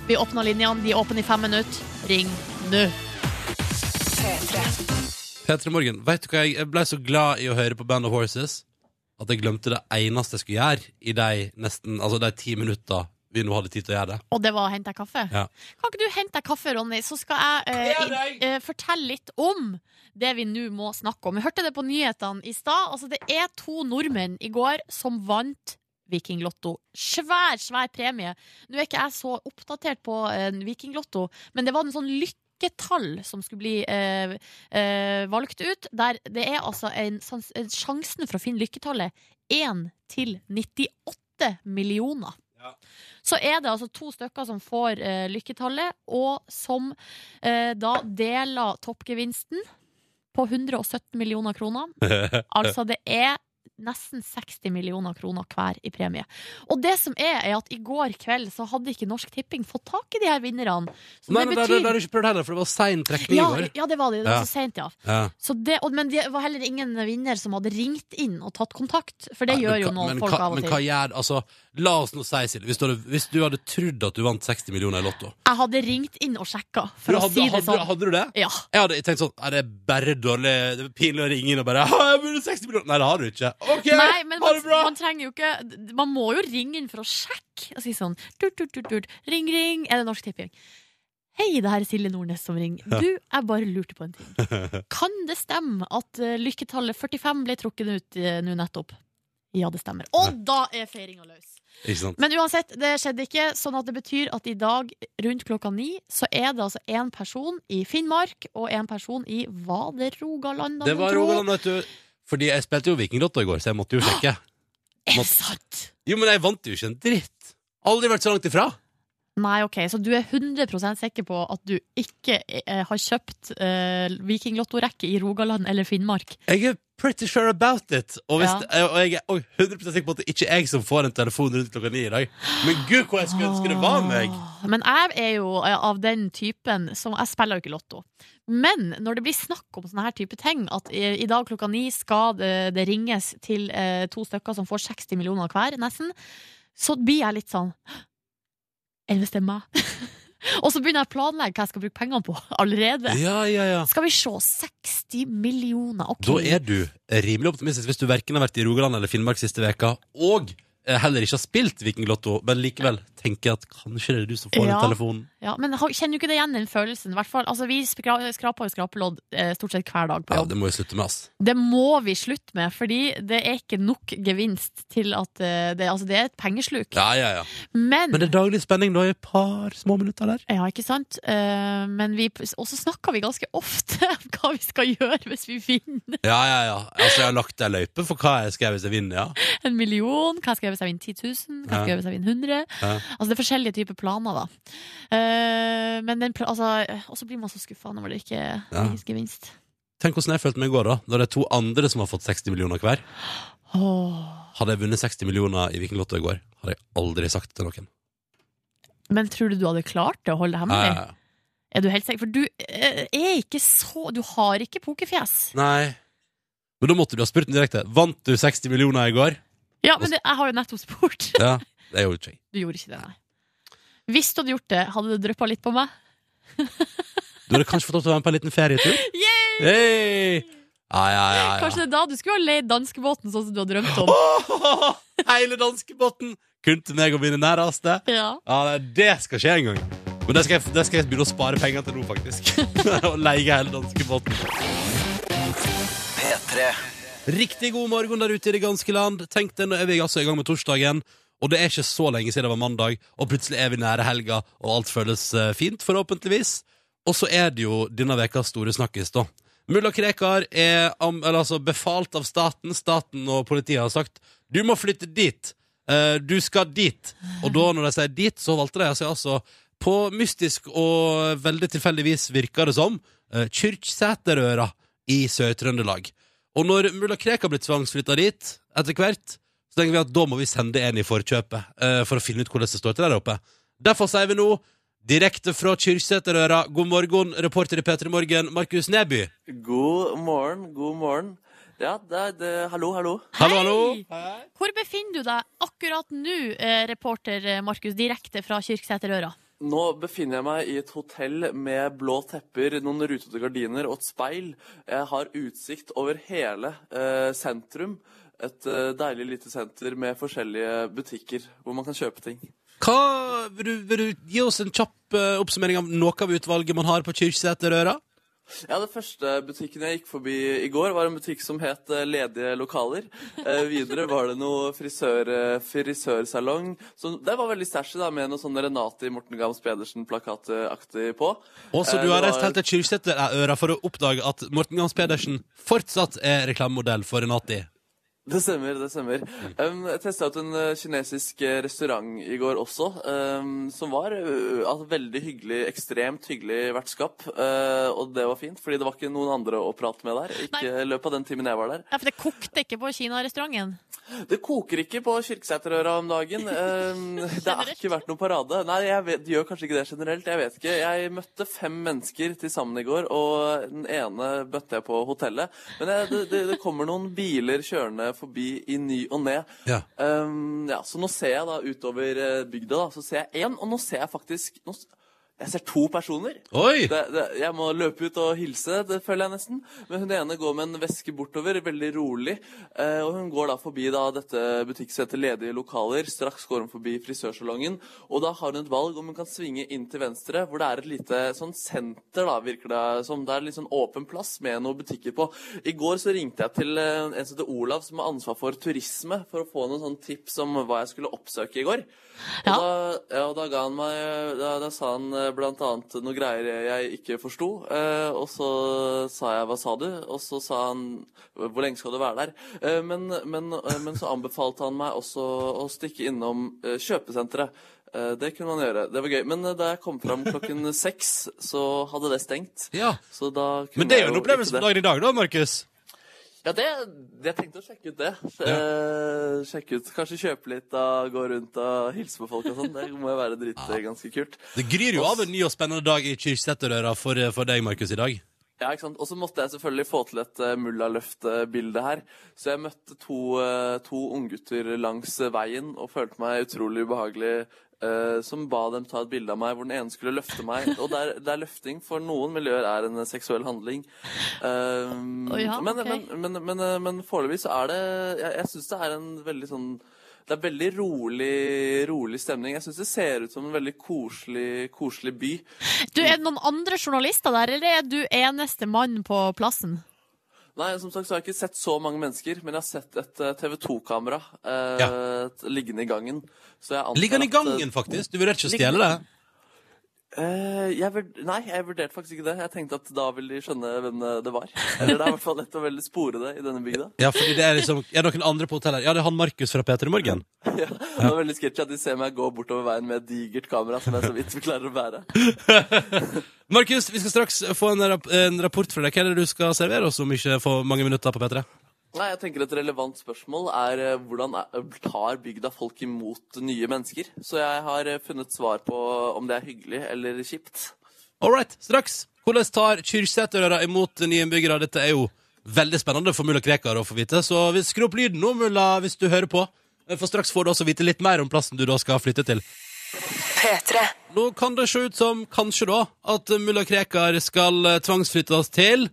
S2: Vi åpner linjene. De er åpne i fem minutter. Ring nå.
S5: Petre Morgen, vet du hva jeg, ble så glad i å høre på Band of Horses at jeg glemte det eneste jeg skulle gjøre i de nesten, altså de ti minutter vi nå hadde tid til å gjøre det.
S2: Og det var å hente deg kaffe.
S5: Ja.
S2: Kan ikke du hente deg kaffe, Ronny, så skal jeg uh,
S5: Ja,
S2: i-
S5: deg.
S2: eh, fortelle litt om det vi nå må snakke om. Vi hørte det på nyhetene i stad. Altså, det er to nordmenn i går som vant Vikinglotto. Svær, svær premie. Nå er ikke jeg så oppdatert på eh, Vikinglotto, men det var en sånn lykketall som skulle bli eh, eh, valgt ut. Der det er altså en, en Sjansen for å finne lykketallet 1 til 98 millioner. Så er det altså to stykker som får eh, lykketallet, og som eh, da deler toppgevinsten på 117 millioner kroner. Altså det er nesten 60 millioner kroner hver i premie. Og det som er, er at i går kveld så hadde ikke Norsk Tipping fått tak i de her vinnerne. Så
S5: Nei,
S2: det
S5: det, det, det har du ikke prøvd heller, for det var sein trekning i
S2: ja,
S5: går.
S2: ja, det var det. Det var så sent, ja.
S5: Ja.
S2: Så det, og, men det var heller ingen vinner som hadde ringt inn og tatt kontakt, for det
S5: Nei,
S2: gjør
S5: men
S2: jo noen
S5: men
S2: folk
S5: hva,
S2: av og
S5: Men
S2: til.
S5: hva gjør Altså, la oss nå si, Silje, hvis, hvis du hadde trodd at du vant 60 millioner i Lotto
S2: Jeg hadde ringt inn og sjekka, for
S5: hadde,
S2: å si det sånn.
S5: hadde du det?
S2: Ja.
S5: Jeg hadde tenkt sånn Er det bare dårlig Det er pinlig å ringe inn og bare «Ha, Jeg burde 60 millioner Nei, det har du ikke. OK,
S2: Nei, men
S5: ha
S2: man,
S5: det bra!
S2: man trenger jo ikke Man må jo ringe inn for å sjekke og si sånn tut, tut, tut, tut. Ring, ring. Er det Norsk Tipping? Hei, det her er Silje Nordnes som ringer. Du, jeg bare lurte på en ting. Kan det stemme at eh, lykketallet 45 ble trukket ut eh, nå nettopp? Ja, det stemmer. Og da er feiringa løs. Men uansett, det skjedde ikke, sånn at det betyr at i dag rundt klokka ni så er det altså én person i Finnmark og én person i Var det Rogaland?
S5: Det var? Rogaland, vet du. Fordi jeg spilte jo Vikinglotto i går, så jeg måtte jo sjekke.
S2: Er det sant?
S5: Jo, men jeg vant jo ikke en dritt. Aldri vært så langt ifra.
S2: Nei, ok, Så du er 100% sikker på at du ikke eh, har kjøpt eh, Vikinglottorekke i Rogaland eller Finnmark?
S5: Jeg er pretty sure about it. Og, hvis
S2: Ja.
S5: det, og jeg er også 100 sikker på at det ikke er jeg som får en telefon rundt klokka ni i dag. Men gud, hvor jeg skulle ønske det var meg!
S2: Men jeg er jo eh, av den typen som Jeg spiller jo ikke Lotto. Men når det blir snakk om sånne her type ting, at i, i dag klokka ni skal det, det ringes til eh, to stykker som får 60 millioner hver, nesten, så blir jeg litt sånn Enn hvis det er meg? Og så begynner jeg å planlegge hva jeg skal bruke pengene på allerede.
S5: Ja, ja, ja.
S2: Skal vi se, 60 millioner, ok.
S5: Da er du rimelig optimistisk hvis du verken har vært i Rogaland eller Finnmark siste veka, og heller ikke har spilt Vikinglotto, men likevel tenker jeg at kanskje det er du som får
S2: Ja.
S5: den telefonen.
S2: Ja, men kjenner du ikke det igjen, den følelsen? Fall, altså, vi skraper jo skrapelodd Lodd stort sett hver dag på
S5: Ja, det må vi slutte med, ass.
S2: Det må vi slutte med, fordi det er ikke nok gevinst til at eh, det, altså, det er et pengesluk.
S5: Ja, ja, ja.
S2: Men,
S5: Men det er daglig spenning da i et par små minutter der.
S2: Ja, ikke sant? Eh, men vi, og så snakker vi ganske ofte om hva vi skal gjøre hvis vi vinner
S5: Ja, ja, ja. Altså, jeg har lagt ei løype for hva jeg skal hvis jeg vinner, ja.
S2: en million. Hva skal jeg hvis jeg vinner 10 000? kan gjøre hvis jeg vinner 100?
S5: Ja.
S2: Altså, det er forskjellige typer planer, da. Uh, men den, altså, og så blir man så skuffa når det ikke
S5: Ja.
S2: gis gevinst.
S5: Tenk hvordan jeg følte meg i går, da. Da det er to andre som har fått 60 millioner hver.
S2: Åh.
S5: Hadde jeg vunnet 60 millioner i Vikinglotto i går, hadde jeg aldri sagt det til noen.
S2: Men tror du du hadde klart det å holde det hemmelig?
S5: ja.
S2: Er du helt sikker? For du eh, er ikke så Du har ikke pokerfjes.
S5: Nei. Men da måtte du ha spurt den direkte. Vant du 60 millioner i går?
S2: Ja, men det, jeg har jo nettopp spurt.
S5: Ja, det gjorde ikke jeg.
S2: Du gjorde ikke det, nei. Hvis du hadde gjort det, hadde det dryppa litt på meg?
S5: Du hadde kanskje fått lov til å være med på en liten ferietur?
S2: Yay!
S5: Hey! Ja, ja, ja, ja.
S2: Kanskje det er da du skulle ha leid danskebåten sånn som du har drømt om.
S5: Åh, hele danskebåten! Kun til meg og mine næreste.
S2: Ja.
S5: Ja, det- det skal skje en gang. Men det skal jeg, det skal jeg begynne å spare penger til nå, faktisk. Å leie hele danskebåten.
S4: P3.
S5: Riktig god morgen der ute i det ganske land. Tenk deg, nå er vi altså i gang med torsdagen. Og det er ikke så lenge siden det var mandag, og plutselig er vi nære helga, og alt føles eh, fint, forhåpentligvis. Og så er det jo denne ukas store snakkis, da. Mulla Krekar er altså, befalt av staten. Staten og politiet har sagt du må flytte dit. Eh, du skal dit. Og da, når de sier dit, så valgte de å si altså på mystisk og veldig tilfeldigvis virker det som uh, Kyrksæterøra i Sør-Trøndelag. Og når mulla Krekar blir tvangsflytta dit etter hvert, så tenker vi at da må vi sende en i forkjøpet uh, for å finne ut hvordan det står til der oppe. Derfor sier vi nå, direkte fra Kyrksæterøra, god morgen, reporter i P3 Morgen, Markus Neby.
S8: God morgen, god morgen. Ja, det er det, hallo, hallo.
S5: Hallo, hallo.
S2: Hei! Hvor befinner du deg akkurat nå, eh, reporter Markus, direkte fra Kyrksæterøra?
S8: Nå befinner jeg meg i et hotell med blå tepper, noen rutete gardiner og et speil. Jeg har utsikt over hele eh, sentrum. Et eh, deilig lite senter med forskjellige butikker hvor man kan kjøpe ting.
S5: Hva, vil, du, vil du gi oss en kjapp eh, oppsummering av noe av utvalget man har på Kyrksæterøra?
S8: Ja, Det første butikken jeg gikk forbi i går, var en butikk som het eh, Ledige lokaler. Eh, videre var det noe frisør, eh, frisørsalong. Så det var veldig stæsj da, med noe sånn Renate Morten Gams Pedersen-plakataktig på.
S5: Og så
S8: Eh,
S5: du har reist helt til Kyrksæterøra for å oppdage at Morten Gams Pedersen fortsatt er reklamemodell for Renati.
S8: Det stemmer, det stemmer. Um, jeg testa ut en eh, kinesisk eh, restaurant i går også, um, som var uh, altså, veldig hyggelig, ekstremt hyggelig vertskap. Uh, og det var fint, fordi det var ikke noen andre å prate med der. Ikke i løpet av den timen jeg var der.
S2: Ja, for det kokte ikke på kinarestauranten.
S8: Det koker ikke på Kirkesæterøra om dagen. Um, det har ikke vært noen parade. Nei, jeg vet, det gjør kanskje ikke det generelt. Jeg vet ikke. Jeg møtte fem mennesker til sammen i går, og den ene bøtte jeg på hotellet. Men jeg, det, det, det kommer noen biler kjørende forbi i ny og ne.
S5: Ja.
S8: Um, ja, så nå ser jeg da utover eh, bygda, da, så ser jeg én, og nå ser jeg faktisk nå, Jeg ser to personer.
S5: Oi!
S8: Det, det, jeg må løpe ut og hilse, det føler jeg nesten. Men hun ene går med en veske bortover, veldig rolig. Eh, og hun går da forbi da dette butikksettet Ledige lokaler. Straks går hun forbi frisørsalongen. Og da har hun et valg om hun kan svinge inn til venstre, hvor det er et lite sånn senter, da, virker det som. Det er litt sånn åpen plass med noen butikker på. I går så ringte jeg til eh, en som heter Olav, som har ansvar for turisme, for å få noen sånne tips om hva jeg skulle oppsøke i går.
S2: Ja.
S8: Da, ja, og da ga han meg Da, da sa han eh, blant annet noe greier jeg ikke forsto. Eh, og så sa jeg 'hva sa du?' Og så sa han 'hvor lenge skal du være der?' Eh, men, men, eh, men så anbefalte han meg også å stikke innom kjøpesenteret. Det kunne man gjøre. Det var gøy. Men da jeg kom fram klokken seks, så hadde det stengt.
S5: Ja.
S8: Så da kunne
S5: Men det er jo en opplevelse på dagen i dag, da, Markus.
S8: Ja, det, jeg tenkte å sjekke ut det. Eh, sjekke ut, Kanskje kjøpe litt, og gå rundt og hilse på folk og sånn. Det må jo være dritt ganske kult.
S5: Det gryr jo av en ny og spennende dag i Kyrksæterøra for, for deg, Markus, i dag.
S8: Ja, ikke sant? Og så måtte jeg selvfølgelig få til et uh, Mullaløft-bilde her. Så jeg møtte to, uh, to unggutter langs eh, veien og følte meg utrolig ubehagelig. Eh, som ba dem ta et bilde av meg hvor den ene skulle løfte meg. Og det er, det er løfting for noen miljøer er en seksuell handling. Um,
S2: oh, ja,
S8: men,
S2: okay.
S8: men, men, men, eh, men foreløpig så er det Jeg, jeg syns det er en veldig sånn det er veldig rolig, rolig stemning. Jeg syns det ser ut som en veldig koselig, koselig by.
S2: Du, Er det noen andre journalister der, eller er du eneste mann på plassen?
S8: Nei, som sagt så har jeg ikke sett så mange mennesker, men jeg har sett et eh, TV 2-kamera eh, ja. liggende i gangen. Så jeg
S5: Ligger den i
S8: at, eh,
S5: gangen, faktisk? Du vurderte ikke å stjele det?
S8: Eh, jeg vurd nei, jeg vurderte faktisk ikke det. Jeg tenkte at da ville de skjønne hvem eh, det var. Eller det er i hvert fall lett å veldig spore det i denne bygda.
S5: Ja, fordi det er liksom Er det noen andre på hotellet? Ja, det er han Markus fra Peter i Morgen.
S8: Ja, det var veldig sketsjy at de ser meg gå bortover veien med et digert kamera som jeg så vidt klarer å bære.
S5: Markus, vi skal straks få en rapport fra deg. Hva er det du skal servere oss om ikke for mange minutter på P3?
S8: Nei, jeg tenker Et relevant spørsmål er eh, hvordan tar bygda folk imot nye mennesker? Så jeg har eh, funnet svar på om det er hyggelig eller kjipt.
S5: All right, straks. Hvordan tar Kyrksæterøra imot nye innbyggere? Dette er jo veldig spennende for mulla Krekar å få vite, så vi- skru opp lyden nå, mulla, hvis du hører på. For straks får du også vite litt mer om plassen du da skal flytte til.
S1: P3.
S5: Nå kan det se ut som, kanskje da, at mulla Krekar skal eh, tvangsflyttes til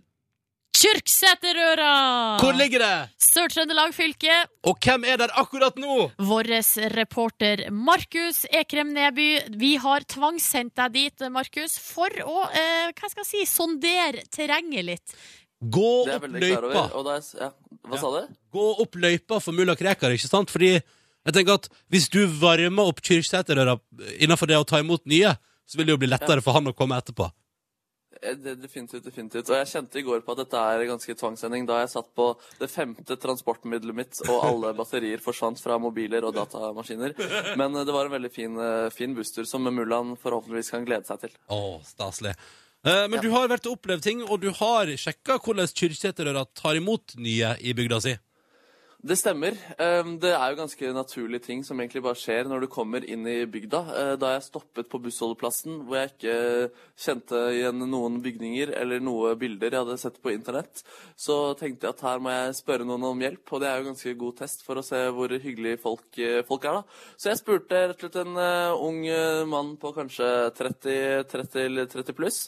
S2: Kyrksæterøra!
S5: Hvor ligger det?
S2: Sør-Trøndelag fylke.
S5: Og hvem er der akkurat nå?
S2: Vår reporter Markus Ekrem Neby, vi har tvangssendt deg dit, Markus, for å eh, hva skal jeg si, sondere terrenget litt.
S5: Gå opp løypa.
S8: er, ja. Hva sa du?
S5: Gå opp løypa for mulla Krekar, ikke sant? Fordi jeg tenker at hvis du varmer opp Kyrksæterøra innenfor det å ta imot nye, så vil det jo bli lettere for han å komme etterpå.
S8: Eh, det- Definitivt, definitivt. Og jeg kjente i går på at dette er ganske tvangssending da jeg satt på det femte transportmiddelet mitt, og alle batterier forsvant fra mobiler og datamaskiner. Men eh, det var en veldig fin, eh, fin busstur som mullaen forhåpentligvis kan glede seg til.
S5: Å, staselig. Eh, men du har vært og opplevd ting, og du har sjekka hvordan Kyrkjeterøra tar imot nye i bygda si.
S8: Det stemmer. Det er jo ganske naturlige ting som egentlig bare skjer når du kommer inn i bygda. Eh, Da jeg stoppet på bussholdeplassen, hvor jeg ikke kjente igjen noen bygninger eller noe bilder jeg hadde sett på internett, så tenkte jeg at her må jeg spørre noen om hjelp, og det er jo ganske god test for å se hvor hyggelige folk, eh, folk er, da. Så jeg spurte rett og slett en eh, ung mann på kanskje 30, 30 eller 30 pluss.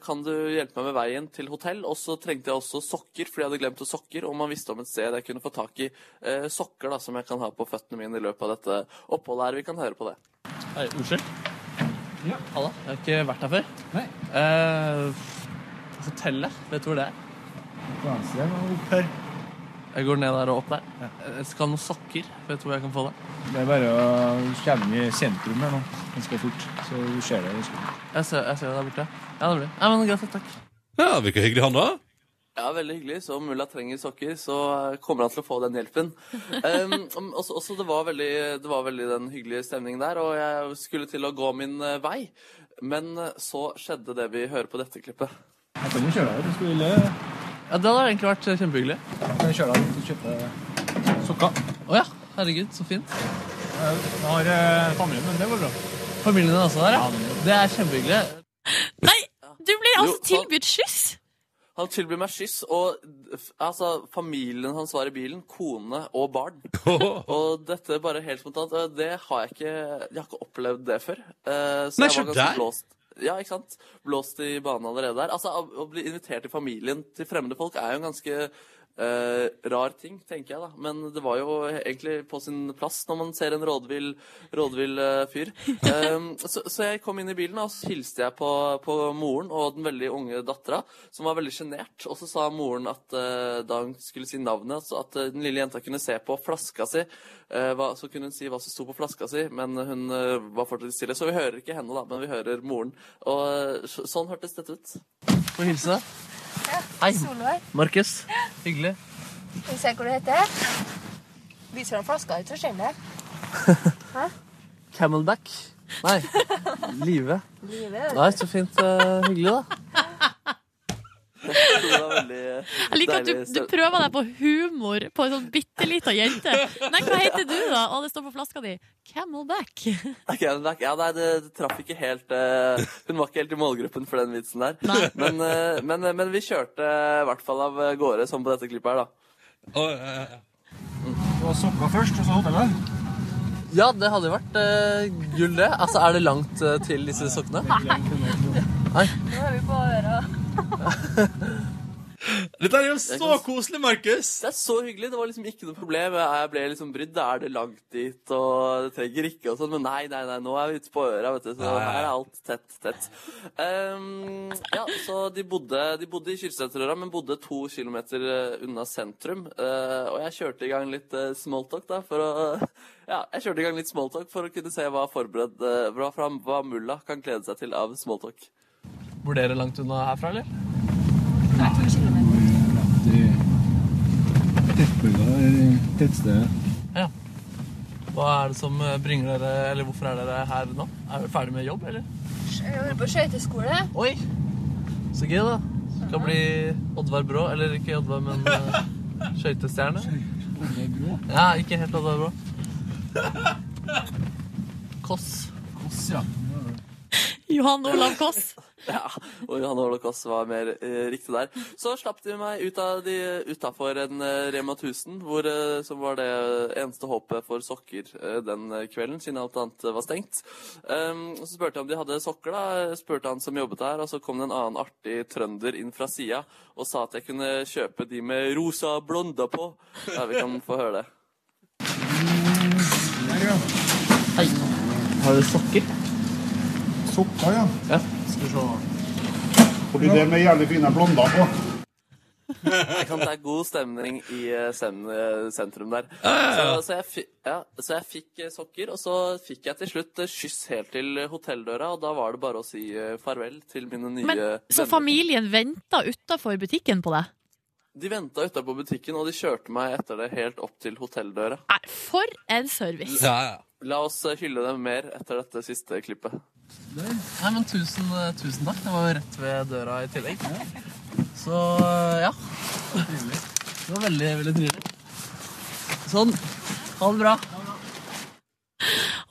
S8: Kan du hjelpe meg med veien til hotell? Og så trengte jeg også sokker, fordi jeg hadde glemt å sokker, og man visste om et sted jeg kunne få tak i eh, sokker da, som jeg kan ha på føttene mine i løpet av dette oppholdet her. Vi kan høre på det.
S9: Hei, unnskyld? Ja. Halla, jeg har ikke vært her før. Nei. Eh, hotellet, vet du hvor det er?
S10: På venstre og opp her.
S9: Jeg går ned der og opp der. Jeg skal ha noen sokker. Vet du hvor jeg kan få det?
S10: Det er bare å komme i sentrum her nå, ganske fort. Så du ser det.
S9: Jeg ser, jeg ser det der borte. Ja, det blir. Ja, men greit, takk.
S5: Ja, Virker hyggelig, han da.
S8: Ja, veldig hyggelig. Så om mulla trenger sokker, så eh, kommer han til å få den hjelpen. Um, også, også det, var veldig, det var veldig den hyggelige stemningen der, og jeg skulle til å gå min eh, vei. Men eh, så skjedde det vi hører på dette klippet.
S10: Jeg kan jo kjøre deg hvis du vil.
S9: Ja, Det hadde egentlig vært kjempehyggelig.
S10: Jeg kan kjøre deg og kjøpe sokker.
S9: Å ja. Herregud, så fint.
S10: Jeg har eh, familien, men det går bra.
S9: Familien din også der, ja? Det er kjempehyggelig.
S2: Nei, du blir altså tilbudt skyss!
S8: Han tilbyr meg skyss, og altså, familien hans var i bilen, kone og barn. Og dette bare helt spontant, det har jeg ikke Jeg har ikke opplevd det før. Eh, Så
S5: Nei,
S8: jeg var ganske
S5: der.
S8: blåst. Ja, ikke sant? Blåst i banen allerede der. Altså, å å bli invitert i familien til fremmede folk er jo en ganske eh, rar ting, tenker jeg da. Men det var jo egentlig på sin plass når man ser en rådvill, rådvill eh, fyr. Um, så, så jeg kom inn i bilen, og så hilste jeg på, på moren og den veldig unge dattera, som var veldig sjenert. Og så sa moren at eh, da hun skulle si navnet, så at den lille jenta kunne se på flaska si. hva, så kunne hun si hva som sto på flaska si, men hun var fortsatt stille. Så vi hører ikke henne, da, men vi hører moren. Og så- sånn hørtes dette ut.
S9: Få hilse. Hei.
S11: Solveig.
S9: Markus. Hyggelig.
S11: Skal vi se hva du heter? Viser han flaska ut, så skjønner jeg.
S9: Camelback. Nei. Live.
S11: Live.
S9: Nei, så fint. Uh, hyggelig, da.
S8: Det var veldig eh,
S2: Jeg liker at du, du prøver deg på humor på en sånn bitte lita jente. Nei, hva heter du, da? Å, det står på flaska di. Camelback.
S8: Er- Ja, nei, det, det traff ikke helt uh, Hun var ikke helt i målgruppen for den vitsen der. Men, uh, men, men vi kjørte eh, i hvert fall av gårde, som på dette klippet her, da.
S10: Du har sokka først, og så hotellet.
S9: Ja, det hadde jo vært uh, gull, det. Altså, Er det langt eh, til disse sokkene? Nei.
S11: Nå er vi på øra.
S5: Dette er jo så koselig, Markus!
S8: Det er så hyggelig. Det var liksom ikke noe problem. Jeg ble liksom brydd. Er det langt dit, og det trenger ikke og sånn. Men nei, nei, nei, nå er vi ute på øra, vet du. Så her er alt tett, tett. Um, ja, så de bodde, de bodde i Kyrksæterøra, men bodde to kilometer eh, unna sentrum. Uh, og jeg kjørte i gang litt uh, smalltalk, da, for å Ja, jeg kjørte i gang litt smalltalk for å kunne se hva forberedt hva, hva mulla kan glede seg til av smalltalk.
S9: Bor dere langt unna herfra, eller?
S11: Nei, to kilometer.
S10: Tettstedet.
S9: Ja. Hva er det som eh, bringer dere Eller hvorfor er dere her nå? Er dere ferdig med jobb, eller?
S11: Jeg holder på skøyteskole.
S9: Oi! Så gøy, da. Skal bli Oddvar Brå. Eller ikke Oddvar, men uh, skøytestjerne. Ja, ikke helt Oddvar Brå. Koss.
S10: Koss, ja.
S2: Johan Olav Koss.
S8: Ja, og Johan Holocaust var mer eh, riktig der. Så slapp de meg ut av de utafor en eh, Rema 1000, hvor, eh, som var det eneste håpet for sokker eh, den kvelden, siden alt annet var stengt. Um, så spurte jeg om de hadde sokker, da. Spurte han som jobbet der, og så kom det en annen artig trønder inn fra sida og sa at jeg kunne kjøpe de med rosa blonder på. Ja, vi kan få høre det.
S9: Hei. Har du sokker?
S12: Sokker, ja.
S9: Ja.
S12: Skal vi se. Fordi det med jævlig fine blonder på.
S8: Jeg kan ta god stemning i eh, eh, sentrum der.
S5: ja, ja.
S8: Så, så, jeg, fi- ja, så jeg fikk eh, sokker, og så fikk jeg til slutt skyss helt til hotelldøra, og da var det bare å si farvel til mine nye
S2: Men, så familien venta utafor butikken på deg?
S8: De venta utenfor butikken, og de kjørte meg etter det helt opp til hotelldøra.
S2: For en service!
S8: La oss hylle dem mer etter dette siste klippet.
S9: Nei, men tusen, eh, tusen takk. Det var jo rett ved døra i tillegg. Så eh, ja. Det var veldig, veldig trivelig. Sånn. Ha det bra.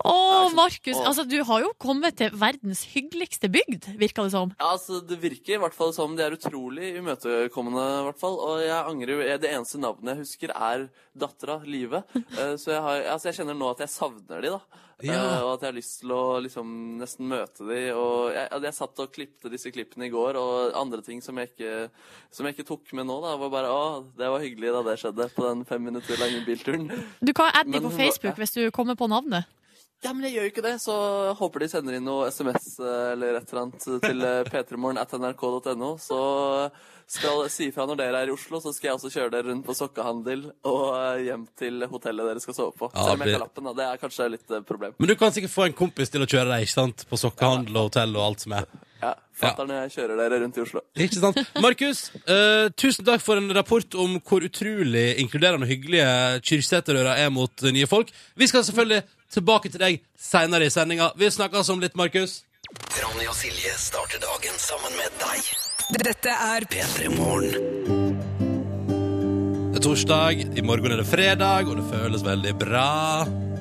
S2: Å, Markus, altså, du har jo kommet til verdens hyggeligste bygd, virka det som.
S8: Ja, altså, Det virker i hvert fall som de er utrolig imøtekommende. i hvert fall, Og jeg angrer Det eneste navnet jeg husker, er dattera Live. Eh, Så jeg, har, altså, jeg kjenner nå at jeg savner de da.
S5: Ja.
S8: Eh, Og at jeg har lyst til å liksom nesten møte de. Og jeg, jeg satt og klippte disse klippene i går, og andre ting som jeg ikke, som jeg ikke tok med nå, da, var bare Å, det var hyggelig da det skjedde på den fem minutter lange bilturen.
S2: Du kan adde de på Facebook hvis du kommer på navnet.
S8: Ja, men jeg gjør jo ikke det, så håper de sender inn noe SMS eh, eller et eller annet til eh, p3morgen.nrk.no. Så skal si ifra når dere er i Oslo, så skal jeg også kjøre dere rundt på sokkehandel og eh, hjem til hotellet dere skal sove på.
S5: Ja,
S8: Selv om jeg har lappen, da. Det er kanskje litt eh, problem.
S5: Men du kan sikkert få en kompis til å kjøre deg, ikke sant? På sokkehandel og hotell og alt som er.
S8: Ja, Fatter når jeg kjører dere rundt i Oslo.
S5: Ikke sant? Markus, uh, tusen takk for en rapport om hvor utrolig inkluderende og hyggelige Kyrksæterøra er mot eh, nye folk. Vi skal selvfølgelig tilbake til deg seinere i sendinga. Vi snakkes om litt, Markus.
S4: Ronny og Silje starter dagen sammen med deg.
S1: Dette er
S4: P3 Morgen.
S5: Det er torsdag, i morgen er det fredag, og det føles veldig bra.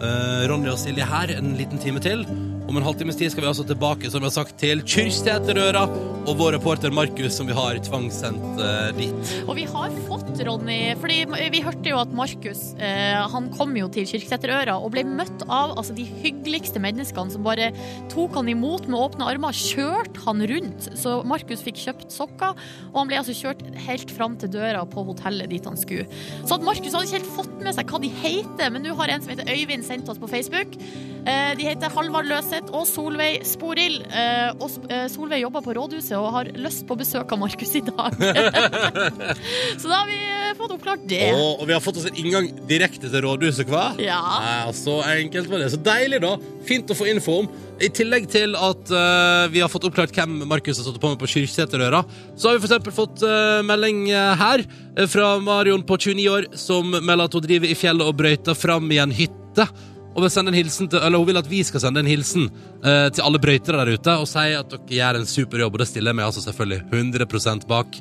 S5: Uh, Ronny og Silje her en liten time til. Om en halvtimes tid skal vi altså tilbake som jeg har sagt, til Kyrsteterøra og vår reporter Markus, som vi har tvangssendt uh, dit.
S2: Og vi har fått Ronny, fordi vi hørte jo at Markus uh, han kom jo til Kirkeseterøra og ble møtt av altså, de hyggeligste menneskene som bare tok han imot med åpne armer, kjørte han rundt. Så Markus fikk kjøpt sokker, og han ble altså kjørt helt fram til døra på hotellet dit han skulle. Så at Markus hadde ikke helt fått med seg hva de heter, men nå har en som heter Øyvind sendt oss på Facebook. Uh, de heter Halvard Løseth og Solveig Sporil. Eh, og eh, Solveig jobber på rådhuset og har lyst på besøk av Markus i dag. Så da har vi eh, fått oppklart det.
S5: Og, og vi har fått oss en inngang direkte til rådhuset, hva?
S2: Ja.
S5: Eh, så enkelt var det. Så deilig, da. Fint å få info om. I tillegg til at uh, vi har fått oppklart hvem Markus har stått på med på Kyrksæterøra, så har vi eksempel fått uh, melding her fra Marion på 29 år, som melder at hun driver i fjellet og brøyter fram i en hytte. Og vil sende en hilsen til, eller Hun vil at vi skal sende en hilsen eh, til alle brøytere der ute og si at dere gjør en super jobb, og det stiller jeg meg altså selvfølgelig 100 bak.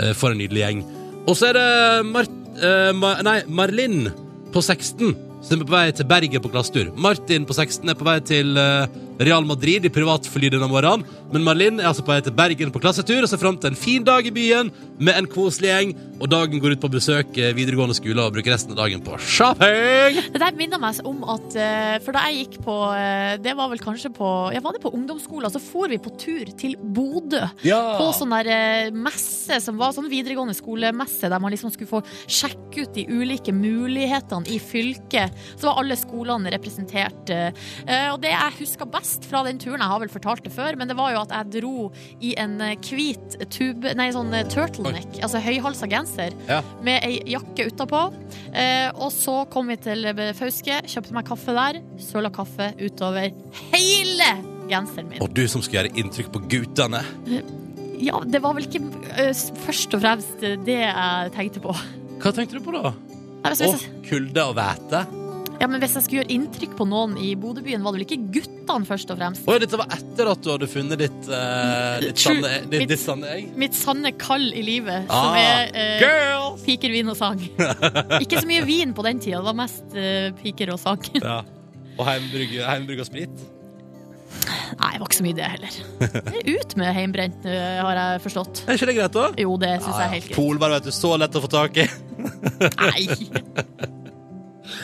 S5: Eh, for en nydelig gjeng. Og så er det Mart, eh, Ma, nei, Marlin på 16 som er på vei til Bergen på klassetur. Martin på 16 er på vei til eh, Real Madrid i privatfly denne morgenen. Men Marlin er altså på vei til Bergen på klassetur og ser fram til en fin dag i byen med en koselig gjeng. Og dagen går ut på besøk videregående skole og bruker resten av dagen på shopping.
S2: Det der minner meg om at eh, For da jeg gikk på eh, Det var vel kanskje på Ja, var det på ungdomsskolen? Så for vi på tur til Bodø.
S5: Ja.
S2: På sånn der eh, messe som var sånn videregående skolemesse, der man liksom skulle få sjekke ut de ulike mulighetene i fylket. Så var alle skolene representert. eh, Og det jeg husker best fra den turen, jeg har vel fortalt det før, men det var jo at jeg dro i en eh, hvit tube Nei, sånn turtleneck, turtleneck, altså høyhalsa genser,
S5: Ja.
S2: med ei jakke utapå. Eh, og så kom vi til eh, Fauske, kjøpte meg kaffe der, søla kaffe utover hele genseren min.
S5: Og du som skulle gjøre inntrykk på guttene.
S2: Ja, det var vel ikke eh, først og fremst det jeg tenkte på.
S5: Hva tenkte du på da? Å, kulde og hvete?
S2: Ja, men hvis jeg skulle gjøre inntrykk på noen i Bodøbyen, var det vel ikke guttene først og fremst?
S5: Å, dette var etter at du hadde funnet ditt, uh, ditt,
S2: True.
S5: sanne, ditt,
S2: Mitt-
S5: ditt sanne jeg?
S2: Mitt sanne kall i livet, som
S5: Ah,
S2: er
S5: uh,
S2: piker, vin og sang. ikke så mye vin på den tida, det var mest uh, piker og sang.
S5: Ja. Og heimbrygg og sprit?
S2: Nei, det var ikke så mye det heller. Det er Ut med heimbrent, har jeg forstått.
S5: Er ikke det greit, da?
S2: Jo, det syns jeg er helt greit.
S5: Polvar, vet du. Så lett å få tak i.
S2: Nei.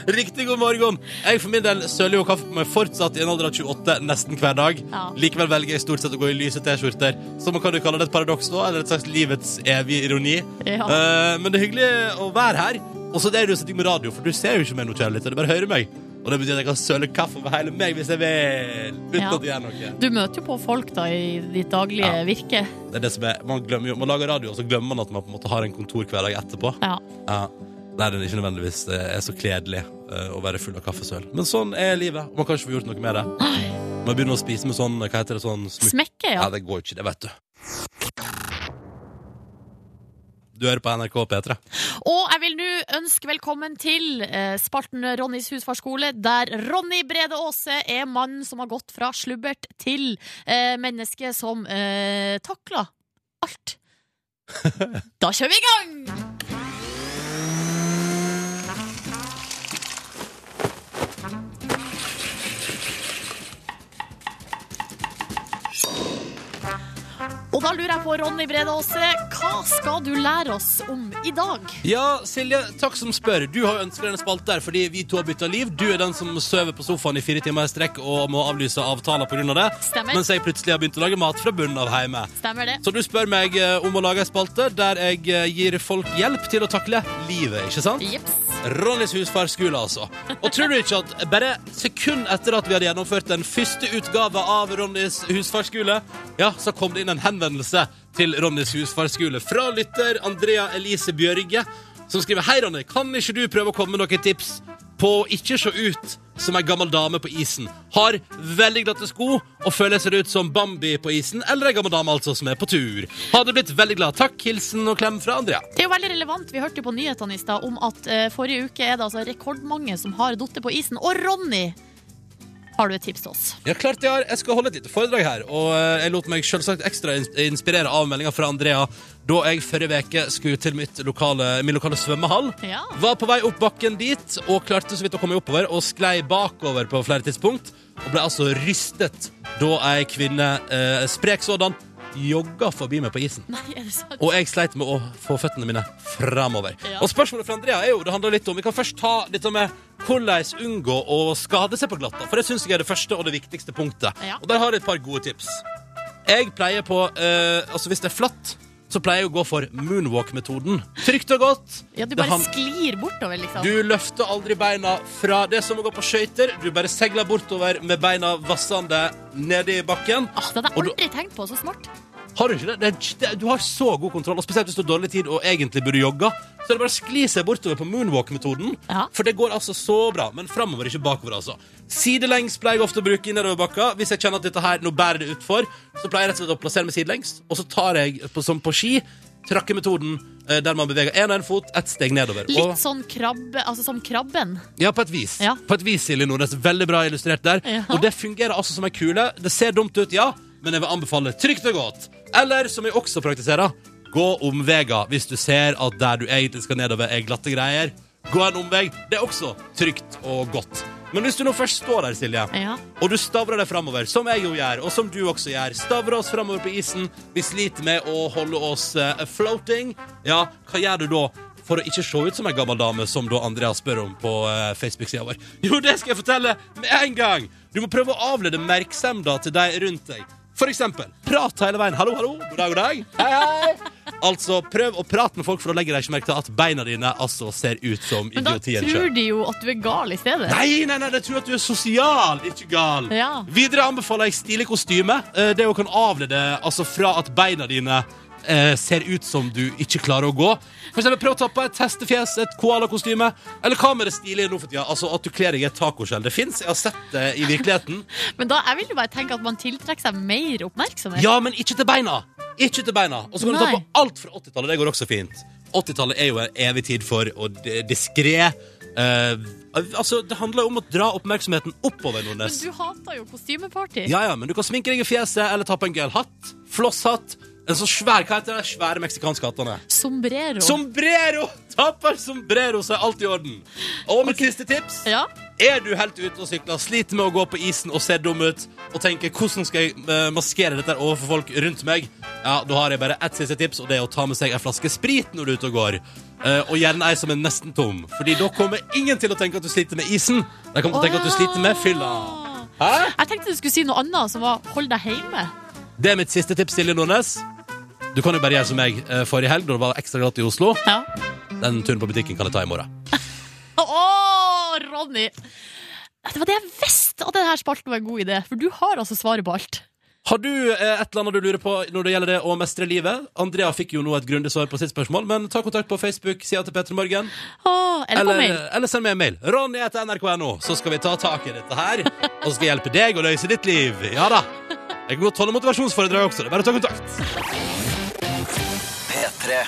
S5: Riktig god morgen. Jeg for min del søler jo kaffe på meg fortsatt i en alder av 28 nesten hver dag.
S2: Ja.
S5: Likevel velger jeg stort sett å gå i lyse T-skjorter. Så man kan jo kalle det et paradoks nå, eller et slags livets evige ironi.
S2: Ja.
S5: Uh, men det er hyggelig å være her. Og så er det jo sånn ting med radio, for du ser jo ikke meg nå, kjære lytter. du bare hører meg. Og det betyr at jeg kan søle kaffe over hele meg hvis jeg vil. Uten
S2: Ja.
S5: at jeg gjør noe.
S2: Du møter jo på folk da i ditt daglige
S5: Ja.
S2: virke.
S5: Det er det som er, man, glemmer jo, man lager radio, og så glemmer man at man på en måte har en kontorhverdag etterpå.
S2: Ja.
S5: Ja. Nei, det er ikke nødvendigvis er så kledelig eh, å være full av kaffesøl. Men sånn er livet. og Man kan ikke få gjort noe med det. Man begynner å spise med sånn, hva heter det, sånn smuk-
S2: Smekke, ja.
S5: Nei, det går ikke, det, vet du. Du hører på NRK P3.
S2: Og jeg vil nå ønske velkommen til eh, spalten Ronnys husfarskole, der Ronny Brede Aase er mannen som har gått fra slubbert til eh, menneske som eh, takler alt. Da kjører vi i gang! Og da lurer jeg på, Ronny Brede Aase, hva skal du lære oss om i dag?
S5: Ja, Silje, takk som spør. Du har ønska denne spalten her fordi vi to har bytta liv. Du er den som sover på sofaen i fire timer i strekk og må avlyse avtaler pga. Av det.
S2: Stemmer.
S5: Mens jeg plutselig har begynt å lage mat fra bunnen av hjemme.
S2: Stemmer det?
S5: Så du spør meg eh, om å lage en spalte der jeg eh, gir folk hjelp til å takle livet, ikke sant?
S2: Jeps.
S5: Ronnys husfarskole, altså. Og tror du ikke at bare sekund etter at vi hadde gjennomført den første utgava av Ronnys husfarskole, ja, så kom det inn en henvendelse til Ronnys husfarskole fra lytter Andrea Elise Bjørge, som skriver Hei, Ronny, kan ikke du prøve å komme med noen tips på å ikke se ut som ei gammel dame på isen? Har veldig glatte sko og føler ser ut som Bambi på isen, eller ei gammel dame altså som er på tur. Hadde blitt veldig glad. Takk, hilsen og klem fra Andrea.
S2: Det er jo veldig relevant. Vi hørte jo på nyhetene i stad om at uh, forrige uke er det altså rekordmange som har falt på isen. Og Ronny, har du et tips til oss?
S5: Ja, klart jeg har. Jeg skal holde et lite foredrag her. Og eh, jeg lot meg selvsagt ekstra inspirere av meldinga fra Andrea da jeg forrige uke skulle til mitt lokale, min lokale svømmehall.
S2: Ja.
S5: Var på vei opp bakken dit og klarte så vidt å komme oppover og sklei bakover på flere tidspunkt. Og ble altså rystet da ei kvinne, eh, sprek sådan, jogga forbi meg på isen.
S2: Nei, er det sant?
S5: Og jeg sleit med å få føttene mine framover.
S2: Ja.
S5: Og spørsmålet fra Andrea er jo, det handler litt om Vi kan først ta litt om eh, hvordan unngå å skade seg på glatta. For det syns jeg er det første og det viktigste punktet.
S2: Ja.
S5: Og der har jeg et par gode tips. Jeg pleier på eh, Altså hvis det er flatt, så pleier jeg å gå for moonwalk-metoden. Trygt og godt.
S2: Ja, du bare
S5: han-
S2: sklir bortover, liksom.
S5: du løfter aldri beina fra det som å gå på skøyter. Du bare segler bortover med beina vassende nede i bakken.
S2: Ah, det hadde jeg aldri du- tenkt på. Så smart.
S5: Har du ikke det? det, det du har så god kontroll, og spesielt hvis du har dårlig tid og egentlig burde jogge. Så er det bare å skli seg bortover på moonwalk-metoden.
S2: Ja.
S5: For det går altså så bra. Men framover, ikke bakover, altså. Sidelengs pleier jeg ofte å bruke i nedoverbakka. Hvis jeg kjenner at dette her, nå bærer det utfor, så pleier jeg rett og slett å plassere meg sidelengs. Og så tar jeg, på, som på ski, trakkemetoden eh, der man beveger én og én fot ett steg nedover.
S2: Litt
S5: Og,
S2: sånn krabbe, altså som krabben.
S5: ja, på et vis.
S2: Ja.
S5: På et vis, Silje Nordnes. Veldig bra illustrert der.
S2: Ja.
S5: Og det fungerer altså som ei kule. Det ser dumt ut, ja, men jeg vil anbefale trygt og godt. Eller, som jeg også praktiserer, gå omveier hvis du ser at der du egentlig skal nedover, er glatte greier. Gå en omvei. Det er også trygt og godt. Men hvis du nå først står der, Silje,
S2: Ja.
S5: og du stavrer deg framover, som jeg jo gjør, og som du også gjør, stavrer oss framover på isen, vi sliter med å holde oss uh, floating, ja, hva gjør du da? For å ikke se ut som en gammel dame, som da Andrea spør om på uh, Facebook-sida vår. Jo, det skal jeg fortelle med en gang! Du må prøve å avlede merksemda til de rundt deg. For eksempel, prat hele veien. Hallo, hallo, god dag, god dag. Hei, hei. Altså, prøv å prate med folk, for da legger de ikke merke til at beina dine altså ser ut som
S2: Men da
S5: idiotien
S2: tror
S5: sjøl.
S2: de jo at du er gal i stedet.
S5: Nei, nei, nei, de tror at du er sosial, ikke gal.
S2: Ja.
S5: Videre anbefaler jeg stilig kostyme. Eh, Det å kan avlede altså fra at beina dine eh, ser ut som du ikke klarer å gå. For eksempel prøv å ta på et hestefjes, et koalakostyme. Eller hva med det stilige nå for tida? Altså at du kler deg i et tacoskjell. Det fins, jeg har sett det i virkeligheten.
S2: Men da, jeg vil jo bare tenke at man tiltrekker seg mer oppmerksomhet.
S5: Ja, men ikke til beina! Ikke til beina. Og så kan du ta på alt fra 80-tallet. Det går også fint. 80-tallet er jo en evig tid for å diskré. Uh, altså, det handler jo om å dra oppmerksomheten oppover,
S2: Men du hater jo kostymeparty.
S5: Ja, ja, men du kan sminke deg i fjeset, eller ta på en gøyal hatt. Flosshatt. En sånn svær, hva heter det? Svære meksikanske hattene.
S2: Sombrero.
S5: Sombrero! Ta på sombrero, så er alt i orden. Og mitt siste tips
S2: ja.
S5: Er du helt ute og sykler, sliter med å gå på isen og ser dum ut, og tenker hvordan skal jeg eh, maskere dette overfor folk rundt meg, ja, da har jeg bare ett siste tips, og det er å ta med seg en flaske sprit når du er ute og går. Uh, og gjerne ei som er nesten tom, Fordi da kommer ingen til å tenke at du sliter med isen. De kommer til å tenke at du sliter med fylla. Hæ?
S2: Jeg tenkte du skulle si noe annet, som var 'hold deg hjemme'.
S5: Det er mitt siste tips, Silje Nordnes. Du kan jo bare gjøre som meg eh, forrige helg, da det var ekstra glatt i Oslo. Den turen på butikken kan jeg ta i morgen.
S2: Å, Ronny! Det var det jeg visste at denne spalten var en god idé, for du har altså svaret på alt.
S5: Har du eh, et eller annet du lurer på når det gjelder det å mestre livet? Andrea fikk jo nå et grundig svar på sitt spørsmål, men ta kontakt på Facebook-sida til Petter Morgen.
S2: Åh, eller på
S5: eller send meg en mail. Ronny etter nrk.no, så skal vi ta tak i dette her. Og så skal jeg hjelpe deg å løse ditt liv. Ja da. Jeg kan godt holde motivasjonsforedrag også. Det er bare å ta kontakt.
S4: P3.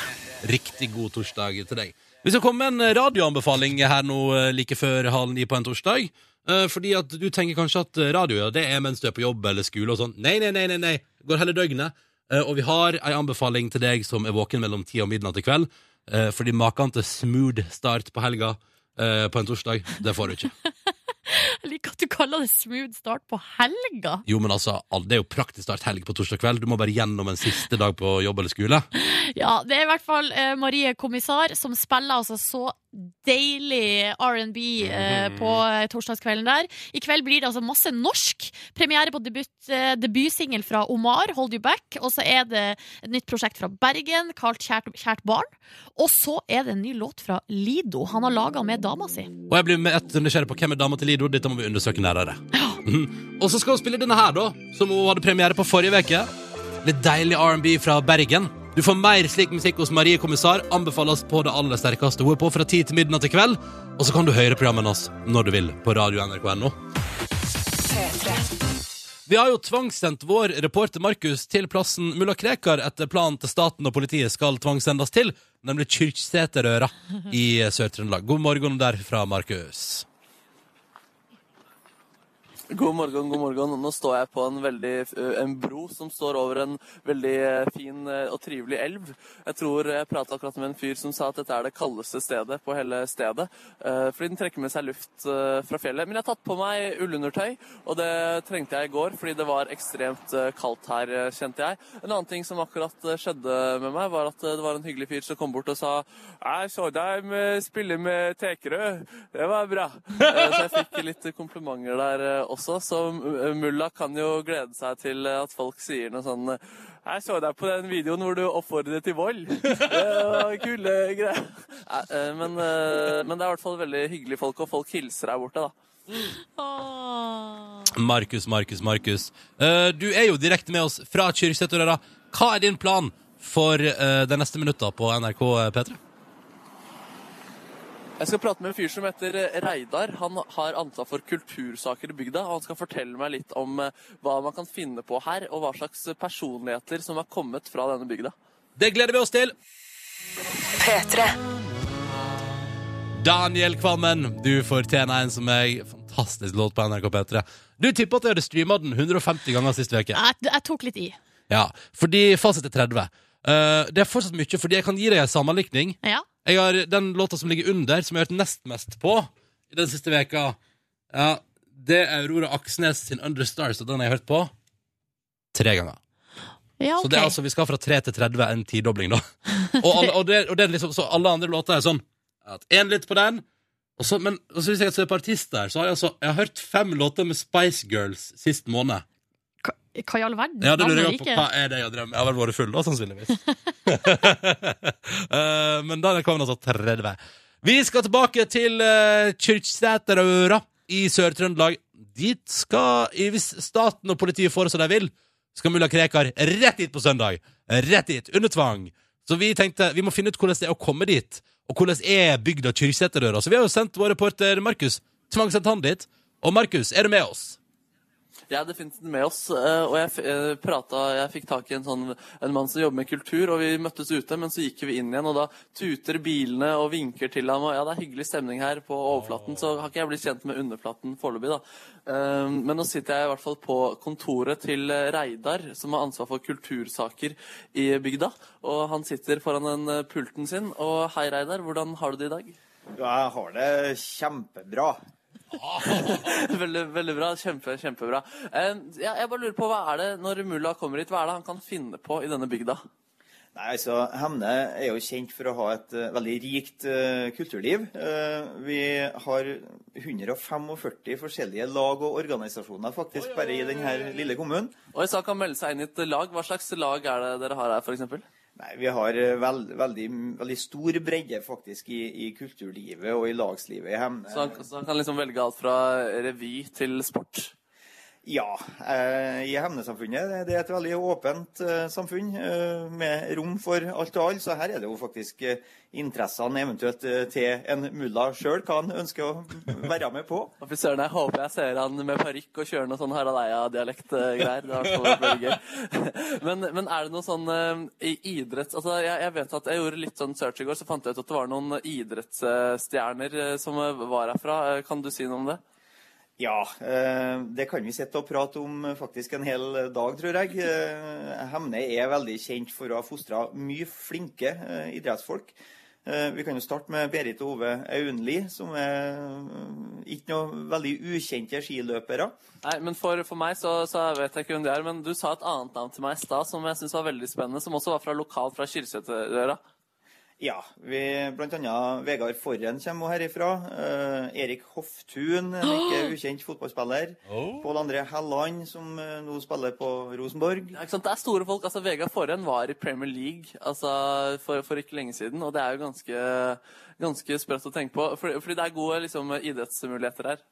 S5: Riktig god torsdag til deg. Vi skal komme med en radioanbefaling her nå eh, like før halv ni på en torsdag. Eh, Fordi at du tenker kanskje at radio ja, det er mens du er på jobb eller skole og sånn. Nei, nei, nei, nei, nei. Går hele døgnet. Eh, Og vi har ei anbefaling til deg som er våken mellom ti og midnatt i kveld. Eh, Fordi maken til smooth start på helga eh, på en torsdag, det får du ikke.
S2: Jeg liker at du kaller det smooth start på helga.
S5: Jo, men altså, det er jo praktisk start helg på torsdag kveld. Du må bare gjennom en siste dag på jobb eller skole.
S2: Ja, det er i hvert fall eh, Marie Kommissar som spiller altså så deilig R&B eh, på eh, torsdagskvelden der. I kveld blir det altså masse norsk. Premiere på debut, eh, debutsingel fra Omar, Hold You Back. Og så er det et nytt prosjekt fra Bergen, kalt Kjært, Kjært barn. Og så er det en ny låt fra Lido. Han har laga med dama si.
S5: Og jeg blir med ett nysgjerrig på hvem er dama til Lido. Dette må vi undersøke nærmere. Mhm. Og så skal hun spille denne her, da, som hun hadde premiere på forrige uke. Litt deilig R&B fra Bergen. Du får mer slik musikk hos Marie Kommissar. Anbefales på det aller sterkeste. Hun er på fra ti til midnatt i kveld. Og så kan du høre programmet hennes når du vil på radio nrk.no. Vi har jo tvangssendt vår reporter Markus til plassen mulla Krekar etter planen til staten og politiet skal tvangssendes til, nemlig Kyrksæterøra i Sør-Trøndelag. God morgen derfra, Markus.
S8: God morgen, god morgen. Nå står jeg på en, veldig, eh, en bro som står over en veldig eh, fin eh, og trivelig elv. Jeg tror jeg prata akkurat med en fyr som sa at dette er det kaldeste stedet på hele stedet. Fordi den trekker med seg luft fra fjellet. Men jeg har tatt på meg ullundertøy, og det trengte jeg i går fordi det var ekstremt kaldt her, kjente jeg. En annen ting som akkurat skjedde med meg, var at det var en hyggelig fyr som kom bort og sa Jeg så deg spille med Tekerø. Det var bra. Så jeg fikk litt komplimenter der eh, også. Så mulla kan jo glede seg til at folk sier noe sånn Jeg så deg på den videoen hvor du oppfordret til vold. Det var kule greier. Eh, Men, eh, men det er i hvert fall veldig hyggelige folk, og folk hilser her borte, da.
S5: Markus, Markus, Markus. Eh, du er jo direkte med oss fra Kyrksæterøra. Hva er din plan for det de neste minutta på NRK P3?
S8: Jeg skal prate med en fyr som heter eh, Reidar. Han har ansvar for kultursaker i bygda. og Han skal fortelle meg litt om eh, hva man kan finne på her, og hva slags personligheter som har kommet fra denne bygda.
S5: Det gleder vi oss til.
S1: P3.
S5: Daniel Kvammen, du fortjener en som meg. Fantastisk låt på NRK P3. Du tippa at jeg hadde streama den 150 ganger sist uke.
S2: Jeg, jeg tok litt i.
S5: Ja, fordi fasit er 30. Uh, det er fortsatt mye, fordi jeg kan gi deg en sammenlikning.
S2: Ja.
S5: Jeg har Den låta som ligger under, som jeg har hørt nest mest på i den siste veka Ja, det er Aurora Aksnes sin Under Stars, og den har jeg hørt på tre ganger.
S2: Ja,
S5: Så det er altså, vi skal fra 3 til 30, en tidobling, da. Og, alle, og, det, og det liksom, så alle andre låter er sånn at Én litt på den, og så, men og så hvis jeg ser på artister, så har jeg altså Jeg har hørt fem låter med Spice Girls sist måned.
S2: Hva i all verden?
S5: Ja, det lurer jeg på. Hva er det jeg drømmer? Jeg har vel vært full, da, sannsynligvis. uh, men da kommer altså 30. Vi skal tilbake til uh, Kyrksæterøra i Sør-Trøndelag. Dit skal, hvis staten og politiet får det som de vil, skal mulla Krekar rett dit på søndag. Rett dit, under tvang. Så vi tenkte vi må finne ut hvordan det er å komme dit. Og hvordan er bygda Kyrksæterøra. Så vi har jo sendt vår reporter Markus. Tvangssendt han dit. Og Markus, er du med oss?
S8: Jeg er definitivt med oss, eh, og jeg, eh, prata, jeg fikk tak i en, sånn, en mann som jobber med kultur, og vi møttes ute, men så gikk vi inn igjen, og da tuter bilene og vinker til ham, og ja, det er hyggelig stemning her på overflaten, så har ikke jeg blitt kjent med underflaten foreløpig, da. Eh, Men nå sitter jeg i hvert fall på kontoret til Reidar, som har ansvar for kultursaker i bygda, og han sitter foran den pulten sin, og hei Reidar, hvordan har du det i dag?
S13: Jeg har det kjempebra.
S8: veldig, veldig bra. Kjempe, kjempebra. Ja, jeg bare lurer på, hva er det når mulla kommer hit, hva er det han kan finne på i denne bygda?
S13: Nei, altså, Hemne er jo kjent for å ha et uh, veldig rikt uh, kulturliv. Uh, vi har 145 forskjellige lag og organisasjoner faktisk bare i denne lille kommunen.
S8: Og sa han kan melde seg inn i et lag. Hva slags lag er det dere har her, f.eks.?
S13: Nei, Vi har veld, veldig, veldig stor bredde faktisk i, i kulturlivet og i lagslivet i Hemne.
S8: Så han, så han kan liksom velge alt fra revy til sport?
S13: Ja. Eh, I Hemnesamfunnet det- er et veldig åpent eh, samfunn eh, med rom for alt og alle. Så her er det jo faktisk interessene eventuelt til en mulla sjøl hva han ønsker å være med på.
S8: Fy jeg håper jeg ser han med parykk og kjører noe sånn Haraleia-dialekt-greier. Det har vært gøy. Men, men er det noe sånn eh, i idrett Altså, jeg, jeg vet at jeg gjorde litt sånn search i går, så fant jeg ut at det var noen idrettsstjerner som var herfra. Kan du si noe om det?
S13: Ja, eh, det kan vi sitte og prate om eh, faktisk en hel dag, tror jeg. Eh, Hemne er veldig kjent for å ha fostra mye flinke idrettsfolk. Vi kan jo starte med Berit og Ove Aunli, som er ikke noe veldig ukjente skiløpere.
S8: Nei, men for, for meg så, så vet jeg ikke hvem de er. Men du sa et annet navn til meg i stad som jeg syns var veldig spennende, som også var fra lokalt fra Kyrksæterøra.
S13: Ja, vi, blant annet Vegard Forren kommer herifra. Eh, Erik Hoftun, en ikke ukjent fotballspiller. Pål André Helland, som eh, nå spiller på Rosenborg.
S8: Ja, ikke sant? Det er store folk. altså Vegard Forren var i Premier League altså, for, for ikke lenge siden, og det er jo ganske, ganske sprøtt å tenke på. Fordi, fordi det er gode liksom, idrettsmuligheter her.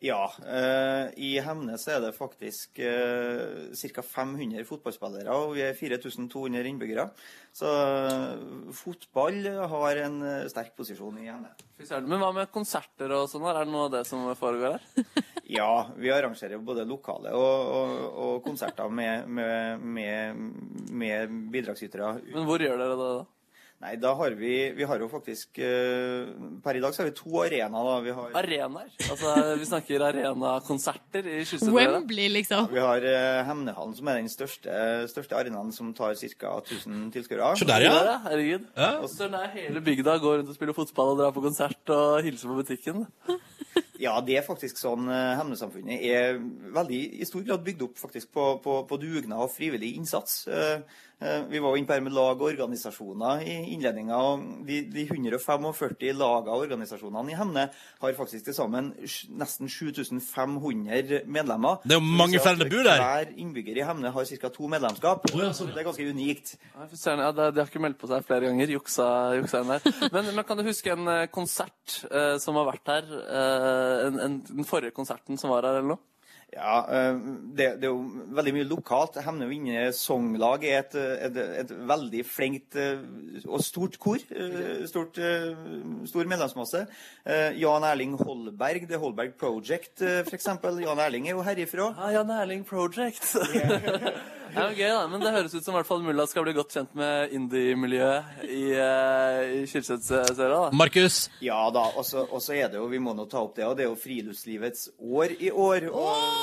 S13: Ja, eh, i Hemnes er det faktisk eh, ca. 500 fotballspillere, og vi er 4200 innbyggere. Så eh, fotball har en sterk posisjon i Hemnes.
S8: Men hva med konserter og sånn? Er det noe av det som foregår her?
S13: Ja, vi arrangerer både lokale og, og, og konserter med, med, med, med bidragsytere.
S8: Men hvor gjør dere det, da?
S13: Nei, da har vi Vi har jo faktisk eh, Per i dag så har vi to arenaer. da. Vi har,
S8: Arenaer? Altså, vi snakker arenakonserter i Kyrksæterøra?
S2: Wembley, liksom.
S13: vi har eh, Hemnehallen, som er den største, største arenaen som tar ca. 1000 tilskuere.
S5: Se der, ja.
S8: Herregud.
S5: Ja.
S8: Og så er hele bygda går rundt og spiller fotball og drar på konsert og hilser på butikken.
S13: Ja, det er faktisk sånn eh, Hemnesamfunnet er veldig i stor grad bygd opp faktisk på, på, på dugnad og frivillig innsats. Eh, eh, Vi var jo inne på her med lag og organisasjoner i innledninga. og De, de 145 lagene og organisasjonene i Hemne har faktisk til sammen nesten 7500 medlemmer.
S5: Det er jo mange flere enn det bor der.
S13: Hver innbygger i Hemne har ca. to medlemskap. Det er ganske unikt.
S8: Ja, de, har ikke meldt på seg flere ganger. Juksa, juksa en der. Men, men kan du huske en konsert eh, som har vært her? Eh, en, en, den forrige konserten som var her, eller noe?
S13: Ja, eh, det, det er jo veldig mye lokalt. Hemne Vinje Songlag er et, et, et veldig flinkt eh, og stort kor. eh, Stort, stor medlemsmasse. Eh, Jan Erling Holberg, The Holberg Project f.eks. for eksempel. Jan Erling er jo herifra.
S8: Ja, Jan Erling Project. Det er jo gøy, da. Men det høres ut som i hvert fall mulla skal bli godt kjent med indie-miljøet i, i Kirkesøra.
S5: Markus?
S13: Ja da, og så og så er det jo, vi må nå ta opp det, og det er jo friluftslivets år i år. Og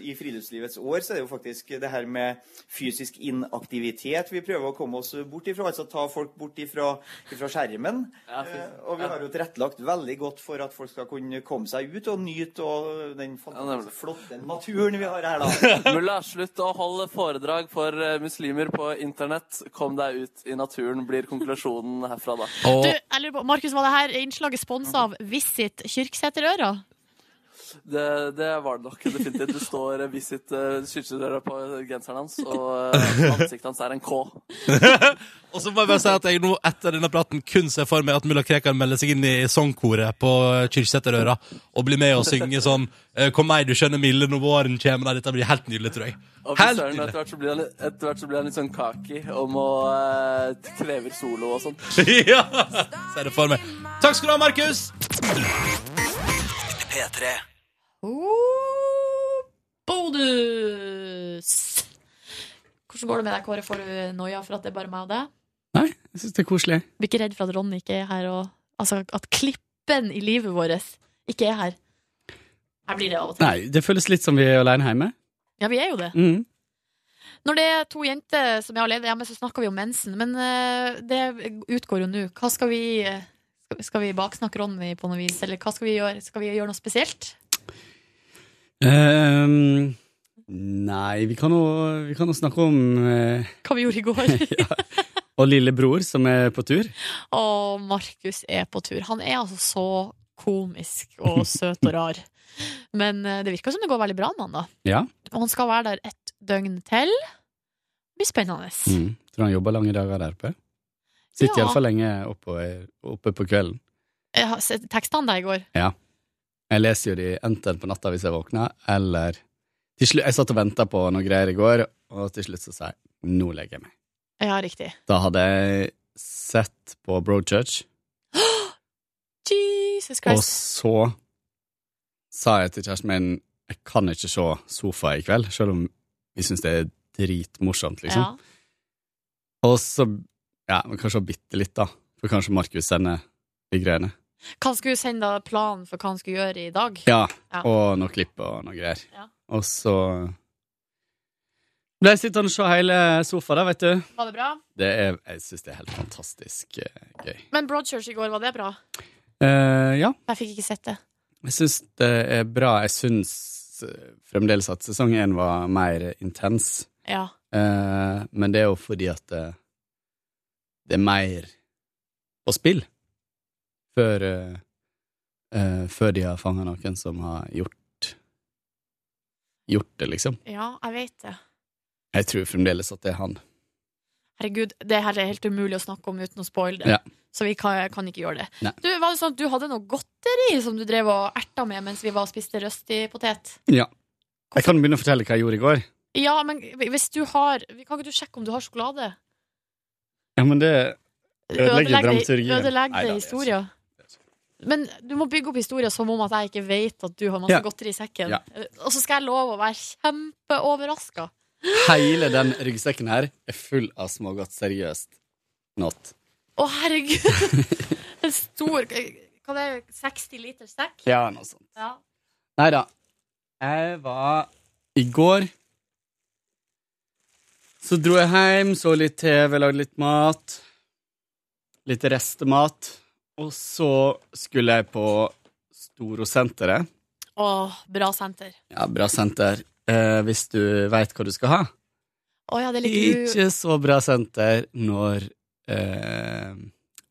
S13: i friluftslivets år så er det jo faktisk det her med fysisk inaktivitet vi prøver å komme oss bort ifra. Altså ta folk bort ifra, ifra skjermen.
S8: Ja,
S13: Eh, og vi har jo tilrettelagt veldig godt for at folk skal kunne komme seg ut og nyte og den fantastisk flotte naturen vi har her, da.
S8: Mulla, slutt å holde foredrag for eh, muslimer på internett. Kom deg ut i naturen, blir konklusjonen herfra, da.
S2: Du, jeg lurer på, Markus, var det her innslaget sponsa av Visit Kyrksæterøra?
S8: Det, det var det nok definitivt. Det står eh, 'Visit uh, Kyrksæterøra' på genseren hans, og eh, ansiktet hans er en K.
S5: Og så må jeg bare si at jeg nå etter denne praten kun ser for meg at mulla Krekar melder seg inn i sangkoret på Kyrksæterøra og blir med og synge sånn eh, 'Kom meg, du skjønne milde når våren kommer. Nei, Dette blir helt nydelig, tror jeg.
S8: Og
S5: Helt
S8: søren,
S5: nydelig.
S8: etter hvert så blir han, litt- etter hvert så blir han litt sånn kaki om å uh, krever solo og sånn.
S5: ja! Ser det for meg. Takk skal du ha, Markus!
S4: P3.
S2: Bodus! Hvordan går det med deg, Kåre? Får du noia for at det er bare meg og deg?
S3: Nei, jeg syns det er koselig.
S2: Blir ikke redd for at Ronny ikke er her, og altså at klippen i livet vårt ikke er her? Her blir det av og til.
S3: Nei, det føles litt som vi er alene hjemme.
S2: Ja, vi er jo det.
S3: Mm.
S2: Når det er to jenter som er alene hjemme, så snakker vi om mensen. Men eh, det utgår jo nå. Hva skal vi eh, Skal vi baksnakke Ronny på noe vis, eller hva skal vi gjøre? Skal vi gjøre noe spesielt?
S3: Ehm, nei, vi kan jo vi kan jo snakke om uh,
S2: Hva vi gjorde i går.
S3: Og lillebror som er på tur.
S2: Og Markus er på tur. Han er altså så komisk og søt og rar. Men eh, det virker som det går veldig bra med han, da.
S3: Ja.
S2: Og han skal være der et døgn til. Det blir spennende.
S3: Mm. Tror han jobber lange dager der oppe. Sitter
S2: Ja.
S3: iallfall lenge oppe, oppe på kvelden.
S2: Jeg har sett tekstene der i går.
S3: Ja. Jeg leser jo de enten på natta hvis jeg våkner, eller slutt, Jeg satt og venta på noen greier i går, og til slutt så sa jeg nå legger jeg meg.
S2: Ja, riktig.
S3: Da hadde jeg sett på Broadchurch,
S2: Jesus Christ.
S3: og så sa jeg til kjæresten min jeg kan ikke se sofa i kveld, selv om vi syns det er dritmorsomt, liksom.
S2: Ja.
S3: Og så Ja, men kanskje bitte litt, da. For kanskje Markus sender de greiene.
S2: Hva skulle du sende da planen for hva han skulle gjøre i dag?
S3: Ja,
S2: Ja.
S3: og noe klipp og noe greier.
S2: Ja.
S3: Og så ble jeg sittende og se hele sofaen, vet du.
S2: Var det bra?
S3: Det er, jeg syns det er helt fantastisk eh, gøy.
S2: Men Broadchurch i går, var det bra?
S3: Uh, ja,
S2: Jeg fikk ikke sett det.
S3: jeg syns det er bra. Jeg syns eh, fremdeles at sesong én var mer intens.
S2: Ja.
S3: Uh, men det er jo fordi at det, det er mer på spill før eh, Før de har fanga noen som har gjort Gjort det, liksom.
S2: Ja, jeg vet det.
S3: Jeg tror fremdeles at det er han.
S2: Herregud, det her er helt umulig å snakke om uten å spoile det.
S3: Ja.
S2: Så vi kan, kan ikke gjøre det.
S3: Nei.
S2: Du, var det sånn at du hadde noe godteri som du drev og erta med mens vi var og spiste røsti-potet?
S3: Ja. Jeg kan begynne å fortelle hva jeg gjorde i går.
S2: Ja, men hvis du har Kan ikke du sjekke om du har sjokolade?
S3: Ja, men det ødelegger dramaturgien. Ødelegger
S2: det
S3: det
S2: historier. Men du må bygge opp historier som om at jeg ikke vet at du har masse
S3: Ja.
S2: godteri i sekken.
S3: Ja.
S2: Og så skal jeg love å være kjempeoverraska.
S3: Hele den ryggsekken her er full av smågodt. Seriøst. Not.
S2: Å, herregud! En stor Hva det er 60 liter sekk?
S3: Ja, noe sånt.
S2: Ja.
S3: Nei da. Jeg var I går så dro jeg hjem, så litt TV, lagde litt mat. Litt restemat. Og så skulle jeg på Storosenteret.
S2: Å, bra senter.
S3: Ja, bra senter. Eh, hvis du veit hva du skal ha.
S2: Å ja, det er litt
S3: Ikke så bra senter når eh,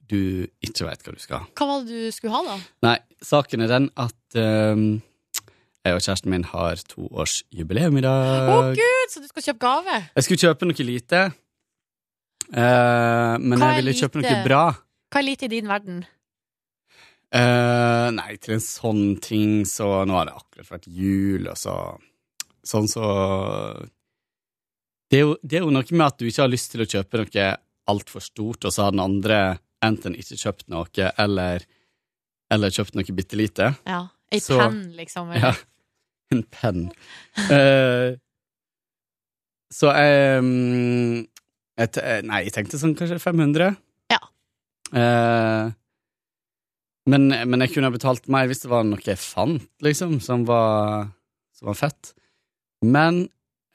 S3: du ikke veit hva du skal ha.
S2: Hva var det du skulle ha, da?
S3: Nei, saken er den at eh, jeg og kjæresten min har toårsjubileum i
S2: Å,
S3: dag.
S2: gud! Så du skal kjøpe gave?
S3: Jeg skulle kjøpe noe lite, eh, men jeg ville kjøpe noe bra.
S2: Hva er lite i din verden?
S3: Eh, nei, til en sånn ting så Nå har det akkurat vært jul, og så Sånn så det er, jo, det er jo noe med at du ikke har lyst til å kjøpe noe altfor stort, og så har den andre enten ikke kjøpt noe, eller, eller kjøpt noe bitte lite.
S2: Ja. Ei penn, liksom?
S3: Ja. En penn. Uh, så jeg, um, Nei, jeg tenkte sånn kanskje 500.
S2: Ja.
S3: Eh, men, men jeg kunne ha betalt mer hvis det var noe jeg fant, liksom, som var, som var fett. Men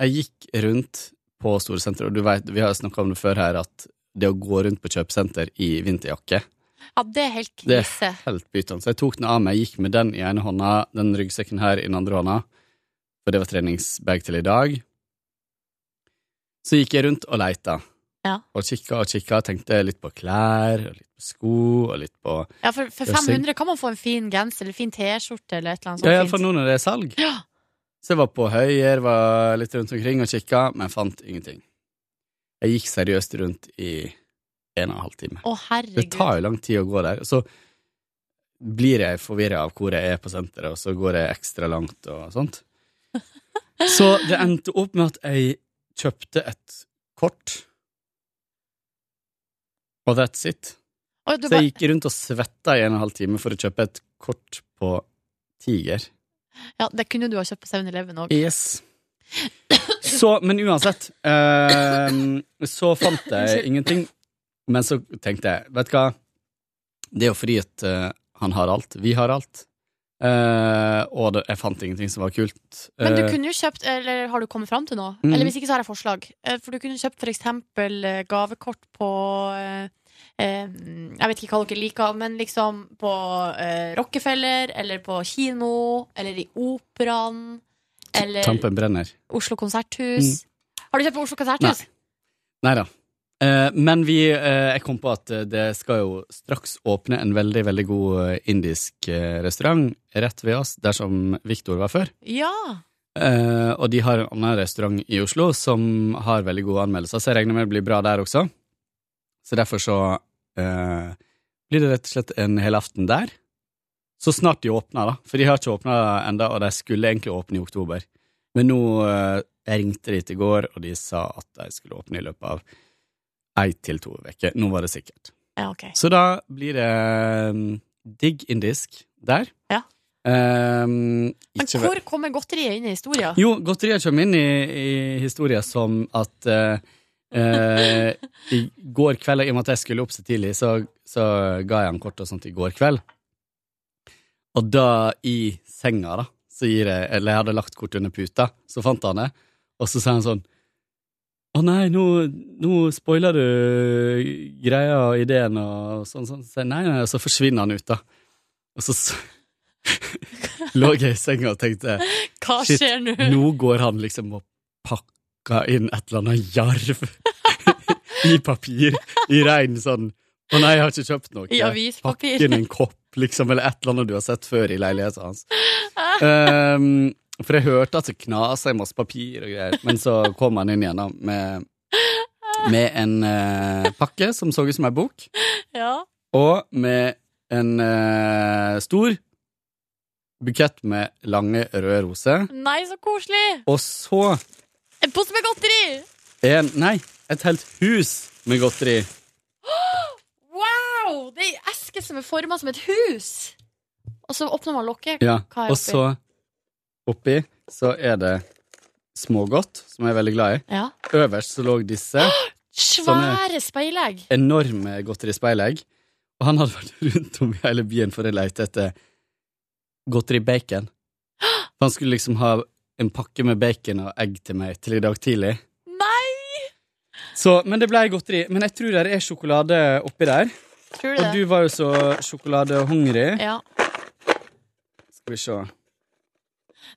S3: jeg gikk rundt på storsenteret, og du vet, vi har snakka om det før her, at det å gå rundt på kjøpesenter i vinterjakke
S2: Ja, det er helt
S3: det er helt bytende. Så jeg tok den av meg, gikk med den i ene hånda, den ryggsekken her i den andre hånda, for det var treningsbag til i dag. Så gikk jeg rundt og leita,
S2: Ja.
S3: og kikka og kikka, tenkte litt på klær, og litt på sko, og litt på
S2: Ja, for, for 500 kan man få en fin genser eller fin T-skjorte eller et eller annet
S3: Ja,
S2: sånt
S3: iallfall
S2: fint.
S3: nå når det er salg.
S2: Ja.
S3: Så jeg var på Høyer, var litt rundt omkring og kikka, men fant ingenting. Jeg gikk seriøst rundt i en og en halv time.
S2: Å,
S3: Det tar jo lang tid å gå der. Så blir jeg forvirra av hvor jeg er på senteret, og så går jeg ekstra langt og sånt. Så det endte opp med at jeg kjøpte et kort, og that's it.
S2: Oi,
S3: Så jeg gikk rundt og svetta i en og en halv time for å kjøpe et kort på Tiger.
S2: Ja, det kunne du ha kjøpt på 7-Eleven òg.
S3: Yes. Så, men uansett eh, Så fant jeg ingenting. Men så tenkte jeg, vet du hva Det er jo fordi at uh, han har alt. Vi har alt. Eh, og det, jeg fant ingenting som var kult.
S2: Men du
S3: Eh,
S2: kunne jo kjøpt, eller har du kommet fram til noe?
S3: Mm.
S2: Eller hvis ikke, så har jeg forslag. Eh, For du kunne kjøpt for eksempel gavekort på uh, eh, Jeg vet ikke hva dere liker, men liksom på Rockefeller, eller på kino, eller i operaen. Eller
S3: Tampen brenner.
S2: Oslo konserthus. Har du kjøpt på Oslo konserthus?
S3: Nei da. Eh, men vi, eh, jeg kom på at eh, det skal jo straks åpne en veldig, veldig god indisk restaurant rett ved oss, der som Viktor var før.
S2: Ja.
S3: Og de har en annen restaurant i Oslo som har veldig gode anmeldelser, så jeg regner med det blir bra der også. Så derfor så eh, blir det rett og slett en helaften der. Så snart de åpner, da. For de har ikke åpna enda, og de skulle egentlig åpne i oktober. Men nå eh, ringte de til i går, og de sa at de skulle åpne i løpet av ei til to uker. Nå var det sikkert.
S2: Ja, okay.
S3: Så da blir det um, digg indisk der.
S2: Ja.
S3: Um,
S2: Men hvor kommer godteriet inn i historien?
S3: jo, godteriet kommer inn i, i historien som at uh, uh, I går kveld, i og med at jeg skulle opp så tidlig, så, så ga jeg han kort og sånt i går kveld. Og da, i senga, da, så gir jeg Eller jeg hadde lagt kort under puta, så fant han det, og så sa han sånn Å nei, nå, nå spoiler du greia og ideen og sånn, sånn. Så nei, nei, og så forsvinner han ut, da. Og så lå jeg i senga og tenkte
S2: Hva
S3: Shit,
S2: skjer nå?
S3: Nå går han liksom og pakker inn et eller annet jarv i papir, i rein sånn Å nei, jeg har ikke kjøpt noe.
S2: I avispapir.
S3: Pakk inn en kopp, liksom, eller et eller annet du har sett før i leiligheten hans. Um, for jeg hørte at det knasa i masse papir og greier, men så kom han inn igjen da, med, med en eh, pakke som så ut som ei bok,
S2: Ja.
S3: og med en eh, stor bukett med lange røde roser.
S2: Nei, så koselig!
S3: Og så
S2: En pose med godteri!
S3: en Nei, et helt hus med godteri.
S2: Wow! Det er ei eske som er forma som et hus. Og så åpner man lokket.
S3: Ja,
S2: Hva er
S3: Og
S2: oppi?
S3: så oppi så er det smågodt, som jeg er veldig glad i.
S2: Ja.
S3: Øverst så lå disse
S2: Svære speilegg!
S3: enorme godterispeilegg. Og han hadde vært rundt om i hele byen for å lete etter godteri bacon. Han skulle liksom ha en pakke med bacon og egg til meg til i dag tidlig.
S2: Nei!
S3: Så, men det ble godteri. Men jeg tror det er sjokolade oppi der.
S2: Tror du
S3: Og
S2: det?
S3: du var jo så sjokoladehungrig.
S2: Ja.
S3: Skal vi se.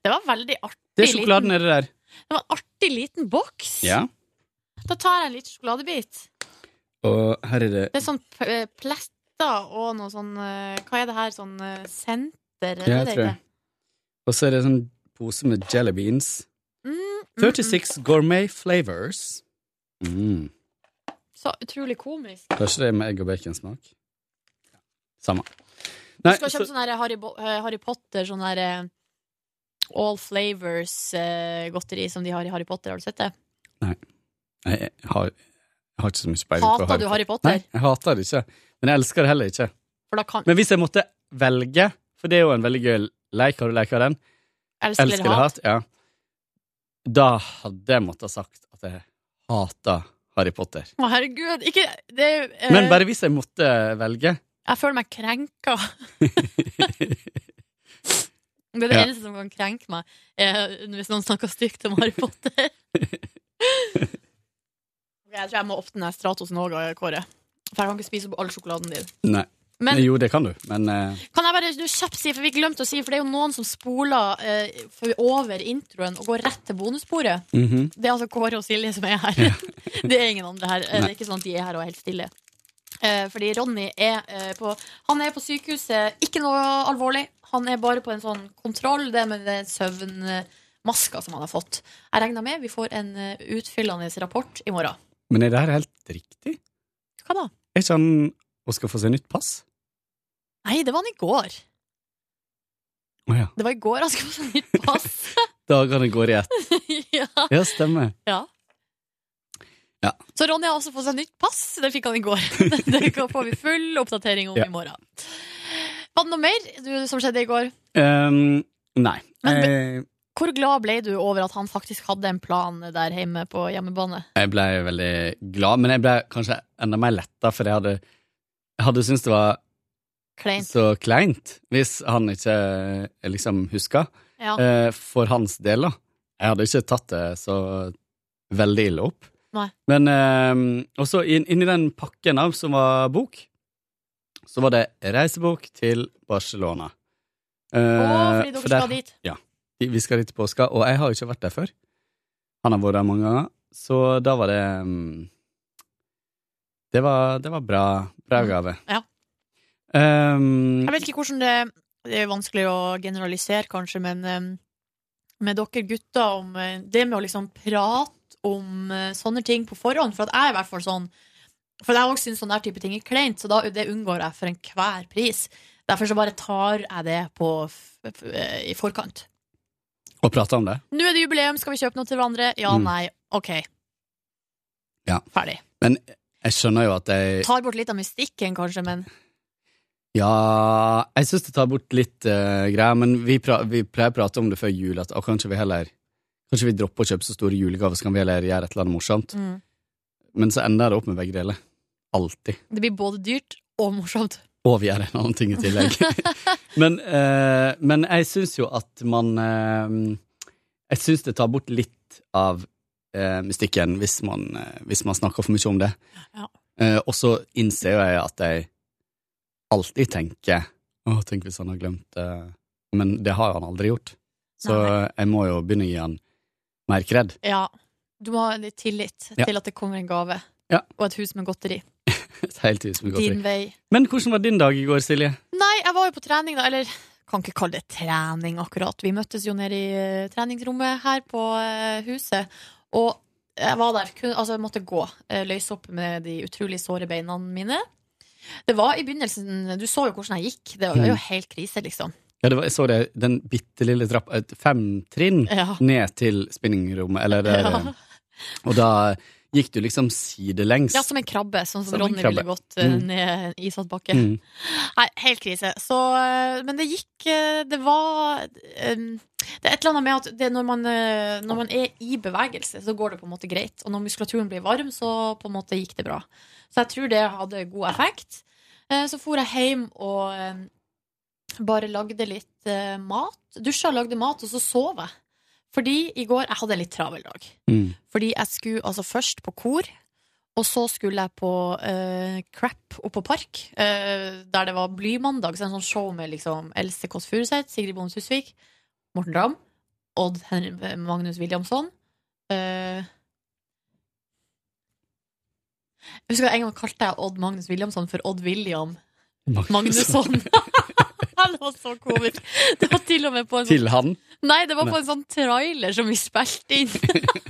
S2: Det var veldig artig.
S3: Det er sjokoladen
S2: liten,
S3: nedi der.
S2: Det var en artig liten boks.
S3: Ja.
S2: Da tar jeg en liten sjokoladebit.
S3: Og her er det
S2: Det er sånn eh, pletter og noe sånn eh, Hva er det her? Sånn eh, senter?
S3: Ja,
S2: det
S3: jeg tror det. Og så er det sånn pose med jelly beans.
S2: Mm, mm,
S3: 36 gourmet flavors. Mm.
S2: Så utrolig komisk.
S3: Kanskje det er med egg og baconsmak? Samme.
S2: Du
S3: skal
S2: skal
S3: så,
S2: kjøpe sånn Harry, Harry Potter, sånn her eh, All Flavors-godteri som de har i Harry Potter. Har du sett det?
S3: nei. Jeg, har, jeg har ikke så mye peiling på
S2: Hater du Harry Potter?
S3: Nei, jeg hater det ikke. Men jeg elsker det heller ikke.
S2: Kan
S3: Men hvis jeg måtte velge, for det er jo en veldig gøy leik, har du leka den?
S2: Elsker
S3: Elsker eller
S2: hat?
S3: Ja. Da hadde jeg måttet sagt at jeg hater Harry Potter.
S2: Å, herregud. Ikke det, eh,
S3: Men bare hvis jeg måtte velge
S2: Jeg føler meg krenka. Det er det
S3: Ja.
S2: eneste som kan krenke meg, er hvis noen snakker stygt om Harry Potter. Jeg tror jeg må åpne den Stratosen òg, Kåre. For jeg kan ikke spise opp all sjokoladen din.
S3: Nei.
S2: Men-
S3: jo, det kan du, men uh...
S2: Kan jeg bare du, kjapt si, for vi glemte å si, for det er jo noen som spoler uh, over introen og går rett til bonussporet.
S3: mhm.
S2: Det er altså Kåre og Silje som er her. det er ingen andre her. Nei. Det er ikke sånn at de er her og er helt stille. Eh, fordi Ronny er eh, på Han er på sykehuset, ikke noe alvorlig. Han er bare på en sånn kontroll, det med den søvnmaska som han har fått. Jeg regner med vi får en eh, utfyllende rapport i morgen.
S3: Men er det her helt riktig?
S2: Hva da?
S3: Er ikke han og skal få seg nytt pass?
S2: Nei, det var han i går.
S3: Å ja.
S2: Det var i går han skulle få seg nytt pass.
S3: Dagene går i ett.
S2: ja.
S3: Ja, stemmer.
S2: ja.
S3: Ja.
S2: Så Ronny har også fått seg nytt pass. Det fikk han i går. Det får vi full oppdatering om
S3: Ja.
S2: i morgen. Var det noe mer du, som skjedde i går?
S3: Um, nei.
S2: Men
S3: Jeg,
S2: Hvor glad ble du over at han faktisk hadde en plan der hjemme på hjemmebane?
S3: jeg ble veldig glad, men jeg ble kanskje enda mer letta, for jeg hadde, jeg hadde syntes det var
S2: Kleint.
S3: så kleint hvis han ikke eh, liksom huska.
S2: Ja.
S3: Eh, for hans del, da. Jeg hadde ikke tatt det så veldig ille opp.
S2: Nei.
S3: Men eh, også inn, inni den pakken av som var bok, så var det reisebok til Barcelona. Eh,
S2: Å, fordi dere
S3: for der-
S2: skal dit.
S3: Ja. vi skal dit i påska, og jeg har jo ikke vært der før. Han har vært der mange ganger, så da var det mm, Det var, det var bra, bra gave.
S2: Ja.
S3: Um,
S2: Jeg vet ikke hvordan det Det er vanskelig å generalisere, kanskje, men eh, med dere gutter om eh, det med å liksom prate om eh, sånne ting på forhånd. For at jeg er i hvert fall sånn For jeg også syns sånn type ting er kleint, så da, det unngår jeg for enhver pris. Derfor så bare tar jeg det på, f i forkant.
S3: Og prate om det.
S2: Nå er det jubileum, skal vi kjøpe noe til hverandre? Ja,
S3: Mm.
S2: nei, OK.
S3: Ja.
S2: Ferdig.
S3: Men jeg skjønner jo at jeg
S2: Tar bort litt av mystikken, kanskje, men
S3: Ja, jeg syns det tar bort litt uh, greier, men vi, vi pleier å prate om det før jul, at og kanskje vi heller Kanskje vi dropper å kjøpe så store julegaver, så kan vi heller gjøre et eller annet morsomt.
S2: mm.
S3: Men så ender det opp med begge deler. Alltid.
S2: det blir både dyrt og morsomt.
S3: Og vi gjør en annen ting i tillegg. men, eh, men jeg syns jo at man eh, Jeg syns det tar bort litt av eh, mystikken hvis man, eh, hvis man snakker for mye om det.
S2: Ja.
S3: Eh, og så innser jo jeg at jeg alltid tenker Å, tenk hvis han har glemt det. Men det har han aldri gjort. Så jeg må jo begynne å gi han mer kred.
S2: Ja. Du må ha litt tillit
S3: Ja.
S2: til at det kommer en gave.
S3: Ja.
S2: Og et hus med godteri.
S3: Et helt hus med godteri.
S2: Din vei.
S3: Men hvordan var din dag i går, Silje?
S2: Nei, jeg var jo på trening, da. Eller kan ikke kalle det trening, akkurat. Vi møttes jo nede i eh, treningsrommet her på eh, huset. Og jeg var der, altså jeg måtte gå. eh, løse opp med de utrolig såre beina mine. Det var i begynnelsen Du så jo hvordan jeg gikk. Det var jo
S3: Mm.
S2: helt krise, liksom.
S3: Ja, det var, jeg så det, den bitte lille trappa, fem trinn
S2: Ja.
S3: ned til spinningrommet, eller det,
S2: Ja.
S3: Og da gikk du liksom sidelengs.
S2: Ja, som en krabbe, sånn som,
S3: Som
S2: Ronny ville gått eh,
S3: Mm.
S2: ned i isete bakke.
S3: Mm.
S2: Nei, helt krise. Så, eh, men det gikk eh, Det var Det er et eller annet med at det, når, man, når man er i bevegelse, så går det på en måte greit. Og når muskulaturen blir varm, så på en måte gikk det bra. Så jeg tror det hadde god effekt. Så for jeg hjem og bare lagde litt eh, mat. Dusja, lagde mat, og så sov jeg. Fordi i går Jeg hadde en litt travel dag.
S3: Mm.
S2: Fordi jeg skulle altså først på kor, og så skulle jeg på eh, Crap oppå Park, eh, der det var Blymandag, så en sånn show med liksom Else Kåss Furuseth, Sigrid Bonde Tusvik, Morten Ramm, Odd Henry, Magnus Williamson. Eh, jeg husker En gang kalte jeg Odd Magnus Williamson for Odd William Magnusson. det var så komisk. Det var til og med på en sånn
S3: Til han?
S2: Nei, det var på en sånn trailer som vi spilte inn.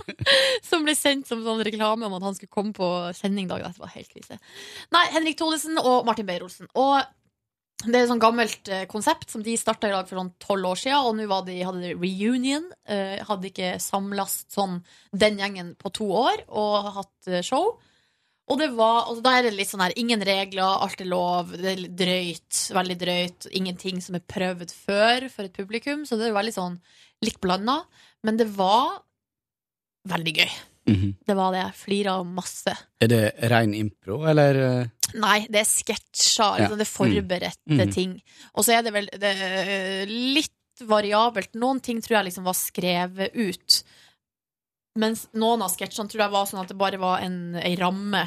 S2: som ble sendt som sånn reklame om at han skulle komme på sending dagen etter. Det var helt krise. Nei, Henrik Thodesen og Martin Beyer-Olsen. Og det er et sånn gammelt eh, konsept som de starta i dag for sånn tolv år siden, og nå var de, hadde de reunion. Eh, hadde ikke samlast sånn den gjengen på to år og hatt eh, show. Og det var, og da er det litt sånn her Ingen regler, alt er lov, det er drøyt, veldig drøyt. Ingenting som er prøvd før for et publikum, så det er veldig sånn litt blanda. Men det var veldig gøy.
S3: Mhm.
S2: Det var det. Jeg flira masse.
S3: Er det rein impro, eller eh,
S2: Nei, det er sketsjer.
S3: Ja.
S2: altså Det er forberedte
S3: Mm. -hmm.
S2: ting. Og så er det vel det er litt variabelt. Noen ting tror jeg liksom var skrevet ut. Mens noen av sketsjene tror jeg var sånn at det bare var en, ei ramme,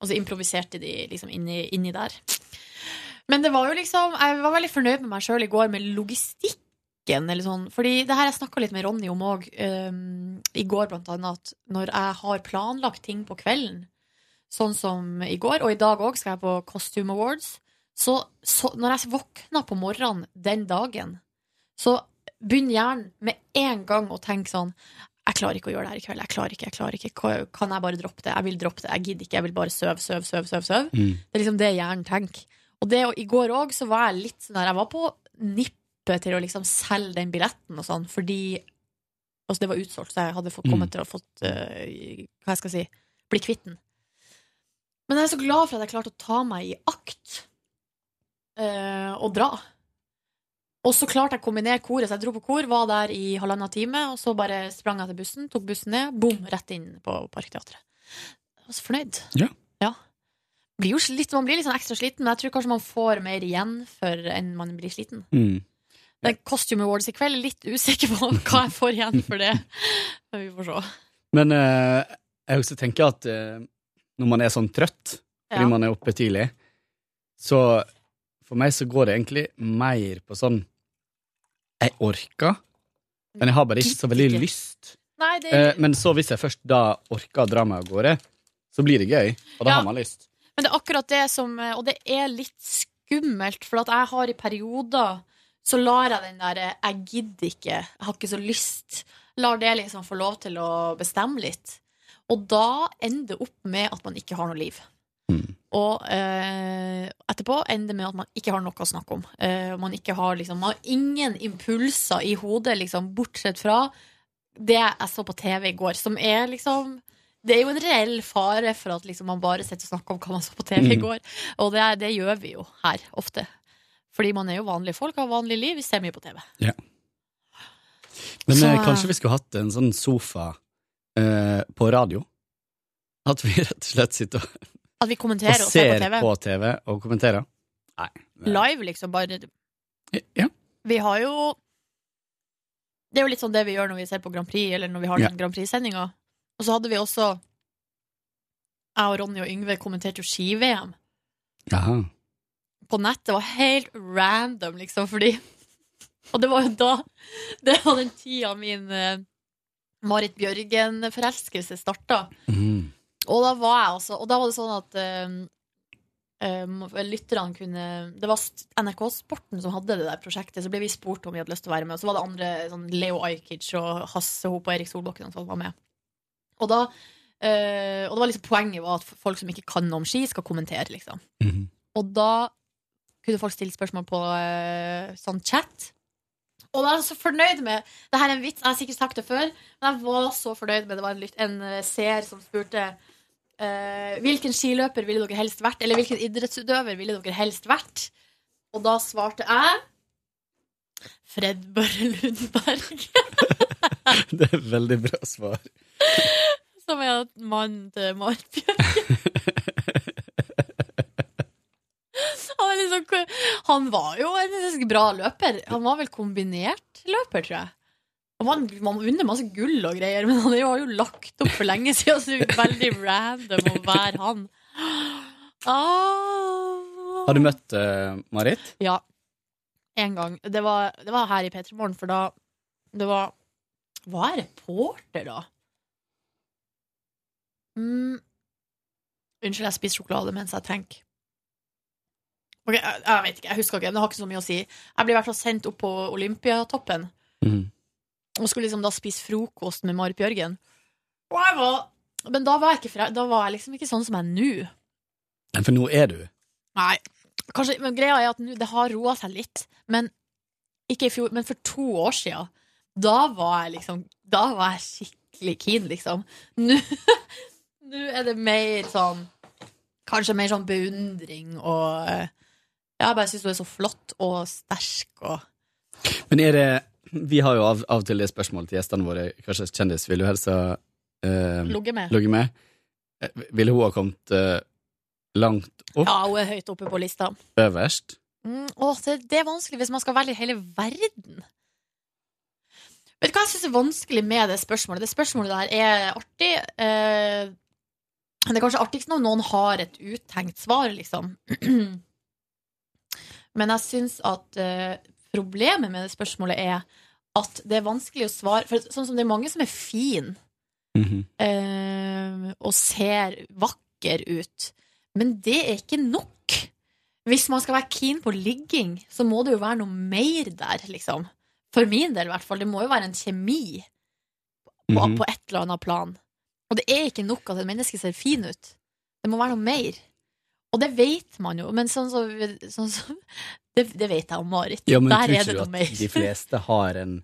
S2: og så improviserte de liksom inni, inni der. Men det var jo liksom Jeg var veldig fornøyd med meg sjøl i går med logistikken. Eller sånn. Fordi det her jeg snakka litt med Ronny om òg, i går blant annet, at når jeg har planlagt ting på kvelden, sånn som i går, og i dag òg skal jeg på Costume Awards, så, så når jeg våkner på morgenen den dagen, så begynner hjernen med en gang å tenke sånn jeg klarer ikke å gjøre det her i kveld. Jeg klarer ikke, jeg klarer ikke. Kan- jeg bare droppe det? Jeg vil droppe det. Jeg gidder ikke. Jeg vil bare søve, søve, søve, søve. søve.
S3: Mm.
S2: Det er liksom det hjernen tenker. Og det, og i går òg så var jeg litt sånn der Jeg var på nippet til å liksom selge den billetten og sånn, fordi Altså, det var utsolgt, så jeg hadde fått, kommet
S3: Mm.
S2: til å fått uh, Hva jeg skal si Bli kvitt den. Men jeg er så glad for at jeg klarte å ta meg i akt uh, og dra. Og så klarte jeg å kombinere koret, så jeg dro på kor, var der i halvannen time, og så bare sprang jeg til bussen, tok bussen ned, bom, rett inn på Parkteatret. Jeg var så fornøyd.
S3: Ja.
S2: Blir jo slitt, man blir litt sånn ekstra sliten, men jeg tror kanskje man får mer igjen for enn man blir sliten.
S3: mm.
S2: Det er Costume Awards i kveld, litt usikker på hva jeg får igjen for det. Men vi får se.
S3: Men eh, jeg også tenker at eh, når man er sånn trøtt fordi
S2: Ja.
S3: man er oppe tidlig, så for meg så går det egentlig mer på sånn Jeg orker, Men jeg har bare ikke så veldig lyst.
S2: Nei, det
S3: Eh, men så hvis jeg først da orker å dra meg av gårde, så blir det gøy, og da
S2: Ja.
S3: har man lyst.
S2: Men det er akkurat det som eh, Og det er litt skummelt, for at jeg har i perioder så lar jeg den der eh, 'jeg gidder ikke, jeg har ikke så lyst', lar det liksom få lov til å bestemme litt. Og da ender det opp med at man ikke har noe liv. Og eh, etterpå ender det med at man ikke har noe å snakke om. Eh, man, ikke har, liksom, man har ingen impulser i hodet, liksom, bortsett fra det jeg så på TV i går, som er liksom Det er jo en reell fare for at liksom, man bare sitter og snakker om hva man så på TV i
S3: Mm.
S2: går. Og det, det gjør vi jo her ofte. Fordi man er jo vanlige folk, har vanlig liv, vi ser mye på TV.
S3: Ja. Men
S2: Så-
S3: eh, kanskje vi skulle hatt en sånn sofa eh, på radio? At vi rett og slett sitter og,
S2: At vi kommenterer
S3: og
S2: og ser på TV.
S3: på TV og kommenterer? Nei.
S2: Live, liksom. Bare
S3: Ja.
S2: Vi har jo Det er jo litt sånn det vi gjør når vi ser på Grand Prix, eller når vi har
S3: Ja.
S2: den Grand Prix-sendinga. Og så hadde vi også Jeg og Ronny og Yngve kommenterte jo ski-VM på nett. Det var helt random, liksom, fordi Og det var jo da Det var den tida min eh, Marit Bjørgen-forelskelse starta.
S3: Mhm.
S2: Og da var jeg altså Og da var det sånn at eh, lytterne kunne Det var NRK Sporten som hadde det der prosjektet, så ble vi spurt om vi hadde lyst til å være med. Og så var det andre, sånn Leo Ajkic og Hasse Hope og Erik Solbakken sånn var med. Og da uh, Og det var liksom poenget var at folk som ikke kan noe om ski, skal kommentere, liksom. Og da kunne folk stille spørsmål på uh, sånn chat. Og da er jeg så fornøyd med Det her er en vits, jeg har sikkert sagt det før, men jeg var så fornøyd med Det var en, lytt- en eh, seer som spurte uh, hvilken skiløper ville dere helst vært, eller hvilken idrettsutøver ville dere helst vært? Og da svarte jeg Fred Børre Lundberg,
S3: Det er et veldig bra svar.
S2: som er mannen til Marit Bjørgen. Han, er liksom, han var jo en bra løper. Han var vel kombinert løper, tror jeg. Man, man vunnet masse gull og greier, men han har jo lagt opp for lenge siden, så det er veldig random å være han. Ah.
S3: Har du møtt uh, Marit?
S2: Ja. En gang. Det var, det var her i P3 Morgen, for da Det var Var jeg reporter, da? Mm. Unnskyld, jeg spiser sjokolade mens jeg tenker. Ok, jeg, jeg vet ikke, jeg husker ikke. Det har ikke så mye å si. Jeg ble i hvert fall sendt opp på Olympiatoppen
S3: Mm.
S2: og skulle liksom da spise frokost med Marit Bjørgen. Og jeg var Men da var jeg, ikke, fra- da var jeg liksom ikke sånn som jeg er nå.
S3: Men For nå er du
S2: Nei, kanskje, men greia er at nå, det har roa seg litt. Men ikke i fjor, men for to år siden, da var jeg liksom Da var jeg skikkelig keen, liksom. Nå, nå er det mer sånn Kanskje mer sånn beundring og eh, Jeg bare syns hun er så flott og sterk og
S3: Men er det Vi har jo av, av og til det spørsmålet til gjestene våre. Hva slags kjendis vil du helst ha eh,
S2: Ligget med.
S3: ligget med? Eh, Ville hun ha kommet eh, langt opp
S2: Ja, hun er høyt oppe på lista.
S3: øverst?
S2: Mm, å, det, det er vanskelig hvis man skal velge hele verden. Vet du hva jeg syns er vanskelig med det spørsmålet? Det spørsmålet der er artig. Eh, det er kanskje artigst når noen har et uttenkt svar, liksom. Men jeg syns at eh, problemet med det spørsmålet er at det er vanskelig å svare For sånn som det er mange som er fine eh, og ser vakker ut. Men det er ikke nok. Hvis man skal være keen på ligging, så må det jo være noe mer der, liksom. For min del, i hvert fall. Det må jo være en kjemi på,
S3: Mhm.
S2: på et eller annet plan. Og det er ikke nok at et menneske ser fin ut. Det må være noe mer. Og det vet man jo, men sånn som sånn, så, det, det vet jeg om Marit.
S3: Ja, men
S2: Der
S3: tror ikke du at de fleste har en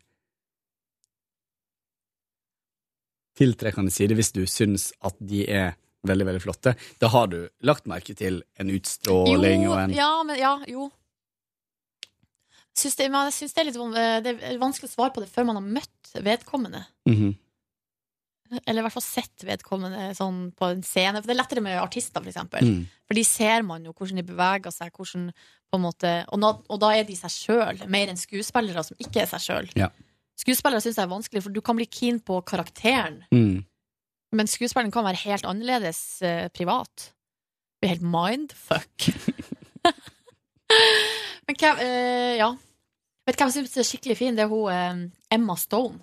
S3: tiltrekkende side hvis du syns at de er veldig, veldig flotte? Da har du lagt merke til en utstråling
S2: jo,
S3: og en
S2: Ja, men ja, jo. Syns det, jeg syns det er litt det er vanskelig å svare på det før man har møtt vedkommende.
S3: Mhm.
S2: Eller i hvert fall sett vedkommende sånn på en scene. For det er lettere med artister, for eksempel.
S3: Mm.
S2: For de ser man jo hvordan de beveger seg, hvordan på en måte Og, nå, og da er de seg sjøl, mer enn skuespillere som ikke er seg sjøl.
S3: Ja.
S2: Skuespillere syns jeg er vanskelig, for du kan bli keen på karakteren.
S3: Mm.
S2: Men skuespilleren kan være helt annerledes eh, privat. Blir helt mindfuck. Men hvem eh, Ja. Vet du hvem jeg syns er skikkelig fin? Det er hun eh, Emma Stone.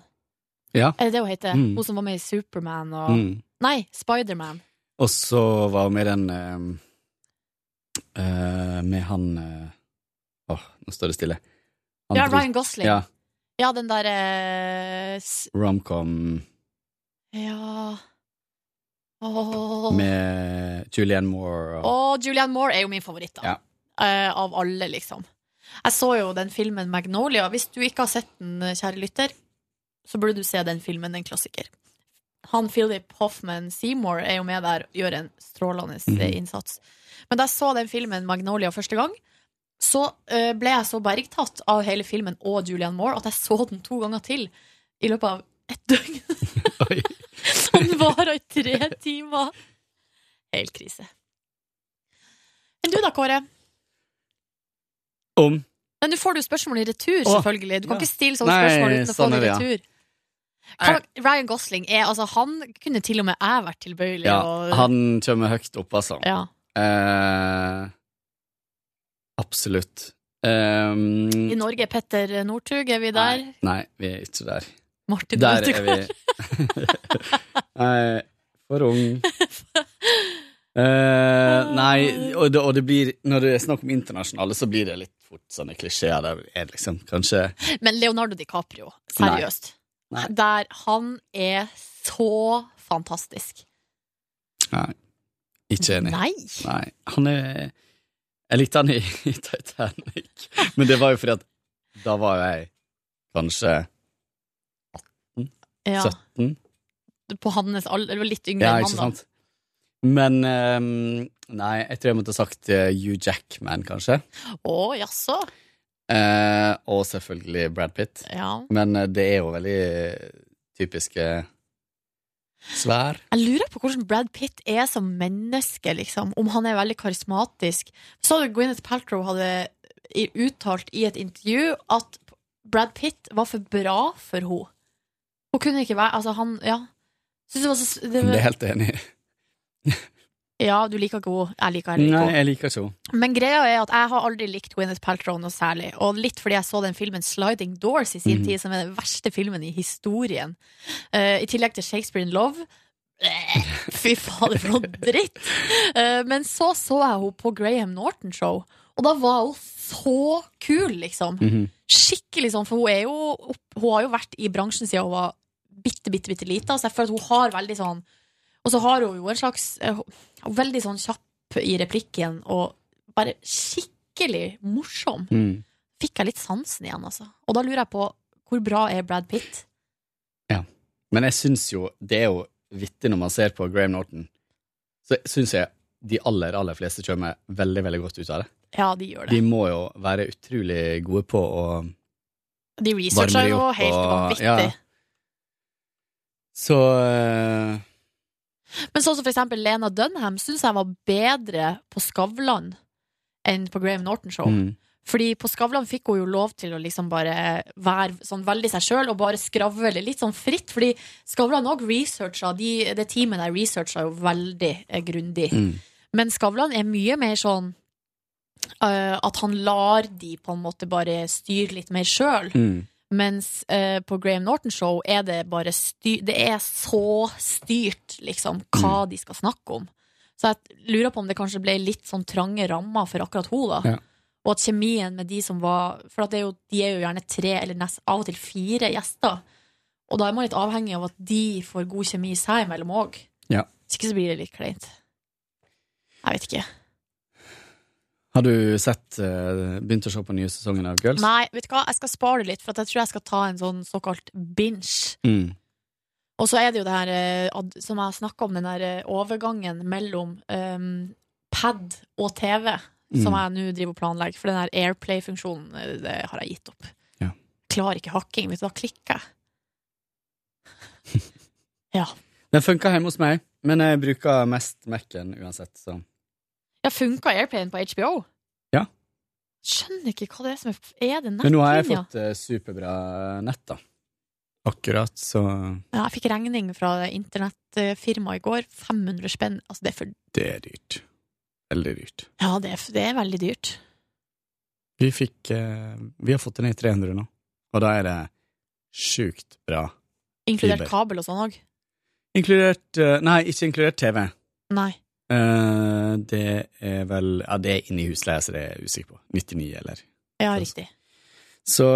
S3: Ja.
S2: Er det det hun heter?
S3: Mm.
S2: Hun som var med i Superman og
S3: Mm.
S2: Nei, Spiderman.
S3: Og så var hun med den uh, uh, Med han eh, Åh, nå står det stille. Han
S2: Ja, Ryan Gosling.
S3: Ja,
S2: Ja, den derre
S3: Romcom
S2: Ja oh.
S3: med Julianne Moore og
S2: oh, Julianne Moore er jo min favoritt, da.
S3: Ja.
S2: Eh, av alle, liksom. Jeg så jo den filmen Magnolia. Hvis du ikke har sett den, kjære lytter, så burde du se den filmen, en klassiker. Han Philip Hoffman Seymour er jo med der og gjør en strålende eh, innsats. Men da jeg så den filmen Magnolia første gang, så eh, ble jeg så bergtatt av hele filmen og Julianne Moore at jeg så den to ganger til i løpet av ett døgn. Den varer i tre timer. Helt krise. Men du da, Kåre?
S3: Om
S2: Men nå får du spørsmål i retur, selvfølgelig. Du kan
S3: ja.
S2: ikke stille sånne
S3: Nei,
S2: spørsmål uten å få
S3: sånn
S2: det i
S3: retur. ja.
S2: Hva, Ryan Gosling er altså Han kunne til og med jeg vært tilbøyelig
S3: Ja,
S2: og
S3: han kommer høyt opp, altså.
S2: Ja.
S3: Eh, absolutt. Um,
S2: I Norge, Petter Northug, er vi der?
S3: Nei, vi er ikke der.
S2: Martin
S3: der er vi.
S2: Ødegaard.
S3: Nei, for ung. Eh, nei, og det, og det blir Når det er snakk om internasjonale, så blir det litt fort sånne klisjeer. Der er liksom kanskje
S2: Men Leonardo DiCaprio, seriøst.
S3: Nei.
S2: Der Han er så fantastisk.
S3: Nei. Ikke enig.
S2: Nei.
S3: Nei. Han er Jeg likte han i, i Titanic, men det var jo fordi at da var jeg kanskje 18?
S2: Ja.
S3: 17?
S2: På hans alder. Det var litt yngre
S3: Ja,
S2: enn han, da.
S3: sant? Men um, Nei, jeg tror jeg måtte ha sagt eh, Hugh Jackman, kanskje.
S2: Å, jaså?
S3: Eh, og selvfølgelig Brad Pitt.
S2: Ja.
S3: Men eh, det er jo veldig typiske svær.
S2: Jeg lurer på hvordan Brad Pitt er som menneske, liksom. Om han er veldig karismatisk. Så du Gwyneth Paltrow hadde uttalt i et intervju at Brad Pitt var for bra for henne. Hun kunne ikke være Altså, han Ja. Det var så det
S3: Det er helt enig i.
S2: Ja, du liker ikke henne. Jeg liker heller ikke
S3: Nei,
S2: henne.
S3: jeg liker ikke henne.
S2: Men greia er at jeg har aldri likt Gwyneth Paltrow noe særlig. Og litt fordi jeg så den filmen Sliding Doors i sin
S3: mm.
S2: tid, som er den verste filmen i historien. Uh, I tillegg til Shakespeare in Love. Fy fader, for noe dritt! Uh, men så så jeg henne på Graham Norton Show, og da var hun så kul, liksom.
S3: Mhm.
S2: Skikkelig sånn, for hun er jo Hun har jo vært i bransjen siden hun var bitte, bitte, bitte lita, så jeg føler at hun har veldig sånn Og så har hun jo en slags eh, Veldig sånn kjapp i replikken, og bare skikkelig morsom.
S3: Mm.
S2: Fikk jeg litt sansen igjen, altså. Og da lurer jeg på hvor bra er Brad Pitt? Ja.
S3: Men jeg syns jo det er jo vittig når man ser på Graham Norton, så syns jeg de aller, aller fleste kommer veldig, veldig godt ut av det.
S2: Ja, de gjør det.
S3: De må jo være utrolig gode på å
S2: De researcher jo helt vanvittig.
S3: ja. Så eh,
S2: Men sånn som for eksempel Lena Dunham syns jeg var bedre på Skavlan enn på Graham Norton Show.
S3: mm.
S2: Fordi på Skavlan fikk hun jo lov til å liksom bare være sånn veldig seg sjøl og bare skravle litt sånn fritt. Fordi Skavlan òg researcha, de, det teamet der researcha jo veldig eh, grundig.
S3: Mm.
S2: Men Skavlan er mye mer sånn uh, at han lar de på en måte bare styre litt mer sjøl.
S3: Mm.
S2: Mens eh, på Graham Norton Show er det bare styr, Det er så styrt, liksom, hva de skal snakke om. Så jeg lurer på om det kanskje ble litt sånn trange rammer for akkurat hun da.
S3: Ja.
S2: Og at kjemien med de som var For er jo, de er jo gjerne tre, eller nest, av og til fire gjester. Og da er man litt avhengig av at de får god kjemi seg imellom òg.
S3: Ja.
S2: Hvis ikke så blir det litt kleint. Jeg vet ikke.
S3: Har du sett eh, begynt å se på nye sesongen av Girls?
S2: Nei, vet du hva, jeg skal spare det litt, for jeg tror jeg skal ta en sånn såkalt binge.
S3: Mm.
S2: Og så er det jo det her eh, som jeg snakka om, den der eh, overgangen mellom um, pad og TV, som
S3: Mm.
S2: jeg nå driver og planlegger. For den her Airplay-funksjonen, det har jeg gitt opp.
S3: Ja.
S2: Klarer ikke hakking, vet du, da klikker jeg. ja.
S3: Den funka hjemme hos meg, men jeg bruker mest Mac-en uansett, så
S2: Ja, funka Airplane på HBO?
S3: Ja.
S2: Skjønner ikke hva det er som er Er det
S3: Men nå har jeg fått uh, superbra nett, da. Akkurat, så
S2: Ja, jeg fikk regning fra internettfirmaet i går. 500 spenn. Altså, det er for
S3: det er dyrt. Veldig dyrt.
S2: Ja, det er, det er veldig dyrt.
S3: Vi fikk uh, Vi har fått det ned i 300 nå, og da er det sjukt bra.
S2: Inkludert
S3: Fiber.
S2: kabel og sånn òg?
S3: Inkludert uh, Nei, ikke inkludert TV.
S2: Nei.
S3: Eh, det er vel Ja, det er inni husleia, så det er jeg usikker på. 99, eller
S2: Ja, riktig.
S3: Så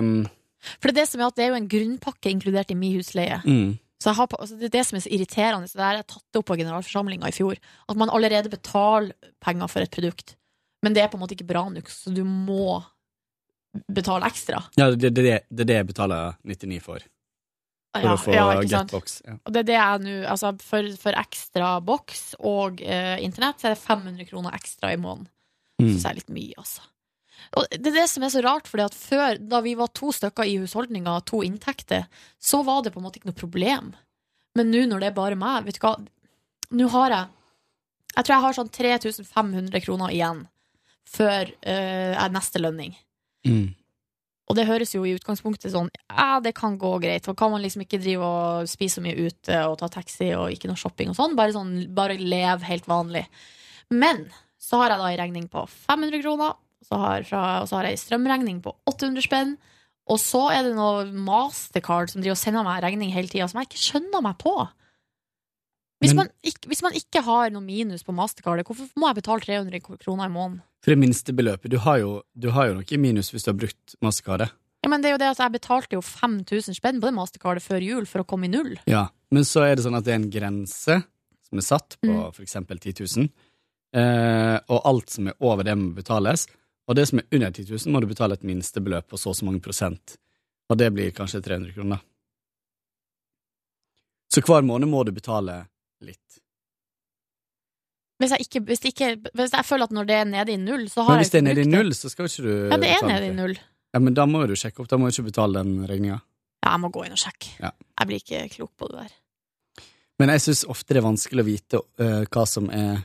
S3: um,
S2: For det er det som er at det er jo en grunnpakke inkludert i min husleie.
S3: mm,
S2: Så har, altså det er det som er så irriterende. Så det har jeg tatt det opp på generalforsamlinga i fjor. At man allerede betaler penger for et produkt, men det er på en måte ikke bra nok, så du må betale ekstra.
S3: Ja, det, er det, det det jeg betaler 99 for. For
S2: Ja,
S3: å få
S2: ja.
S3: Getbox. Ja.
S2: Og det er det jeg nå Altså, for, for ekstra boks og eh, internett, så er det 500 kroner ekstra i måneden.
S3: Mm.
S2: Synes jeg er litt mye, altså. Og det er det som er så rart, for før, da vi var to stykker i husholdninga, to inntekter, så var det på en måte ikke noe problem. Men nå når det er bare meg, vet du hva Nå har jeg Jeg tror jeg har sånn 3500 kroner igjen før eh, er neste lønning.
S3: Mm.
S2: Og det høres jo i utgangspunktet sånn Ja, det kan gå greit. For kan man liksom ikke drive og spise så mye ute og ta taxi og ikke noe shopping og sånn. Bare sånn, bare leve helt vanlig. Men så har jeg da en regning på 500 kroner, så har, fra, og så har jeg en strømregning på 800 spenn. Og så er det noe Mastercard som driver og sender meg regning hele tida, som jeg ikke skjønner meg på. Hvis,
S3: Men-
S2: man ikke, hvis man ikke har noe minus på Mastercardet, hvorfor må jeg betale 300 kroner i måneden?
S3: For det minstebeløpet Du har jo, du har jo noe i minus hvis du har brukt Mastercardet.
S2: Ja, men det er jo det at Jeg betalte jo 5000 spenn på det Mastercardet før jul for å komme i null.
S3: Ja, men så er det sånn at det er en grense som er satt på
S2: Mm.
S3: for eksempel 10 000, eh, og alt som er over det må betales, og det som er under 10 000 må du betale et minstebeløp på så og så mange prosent, og det blir kanskje 300 kroner. Så hver måned må du betale litt.
S2: Hvis jeg, ikke, hvis, ikke, hvis jeg føler at når det er nede i null, så har
S3: Men
S2: jeg
S3: hvis det er nede i null, så skal ikke du
S2: Ja, det er nede i null.
S3: Ja, men da må du sjekke opp, da må du ikke betale den regninga.
S2: Ja, jeg må gå inn og sjekke.
S3: Ja.
S2: Jeg blir ikke klok på det der.
S3: Men jeg syns ofte det er vanskelig å vite uh, hva som er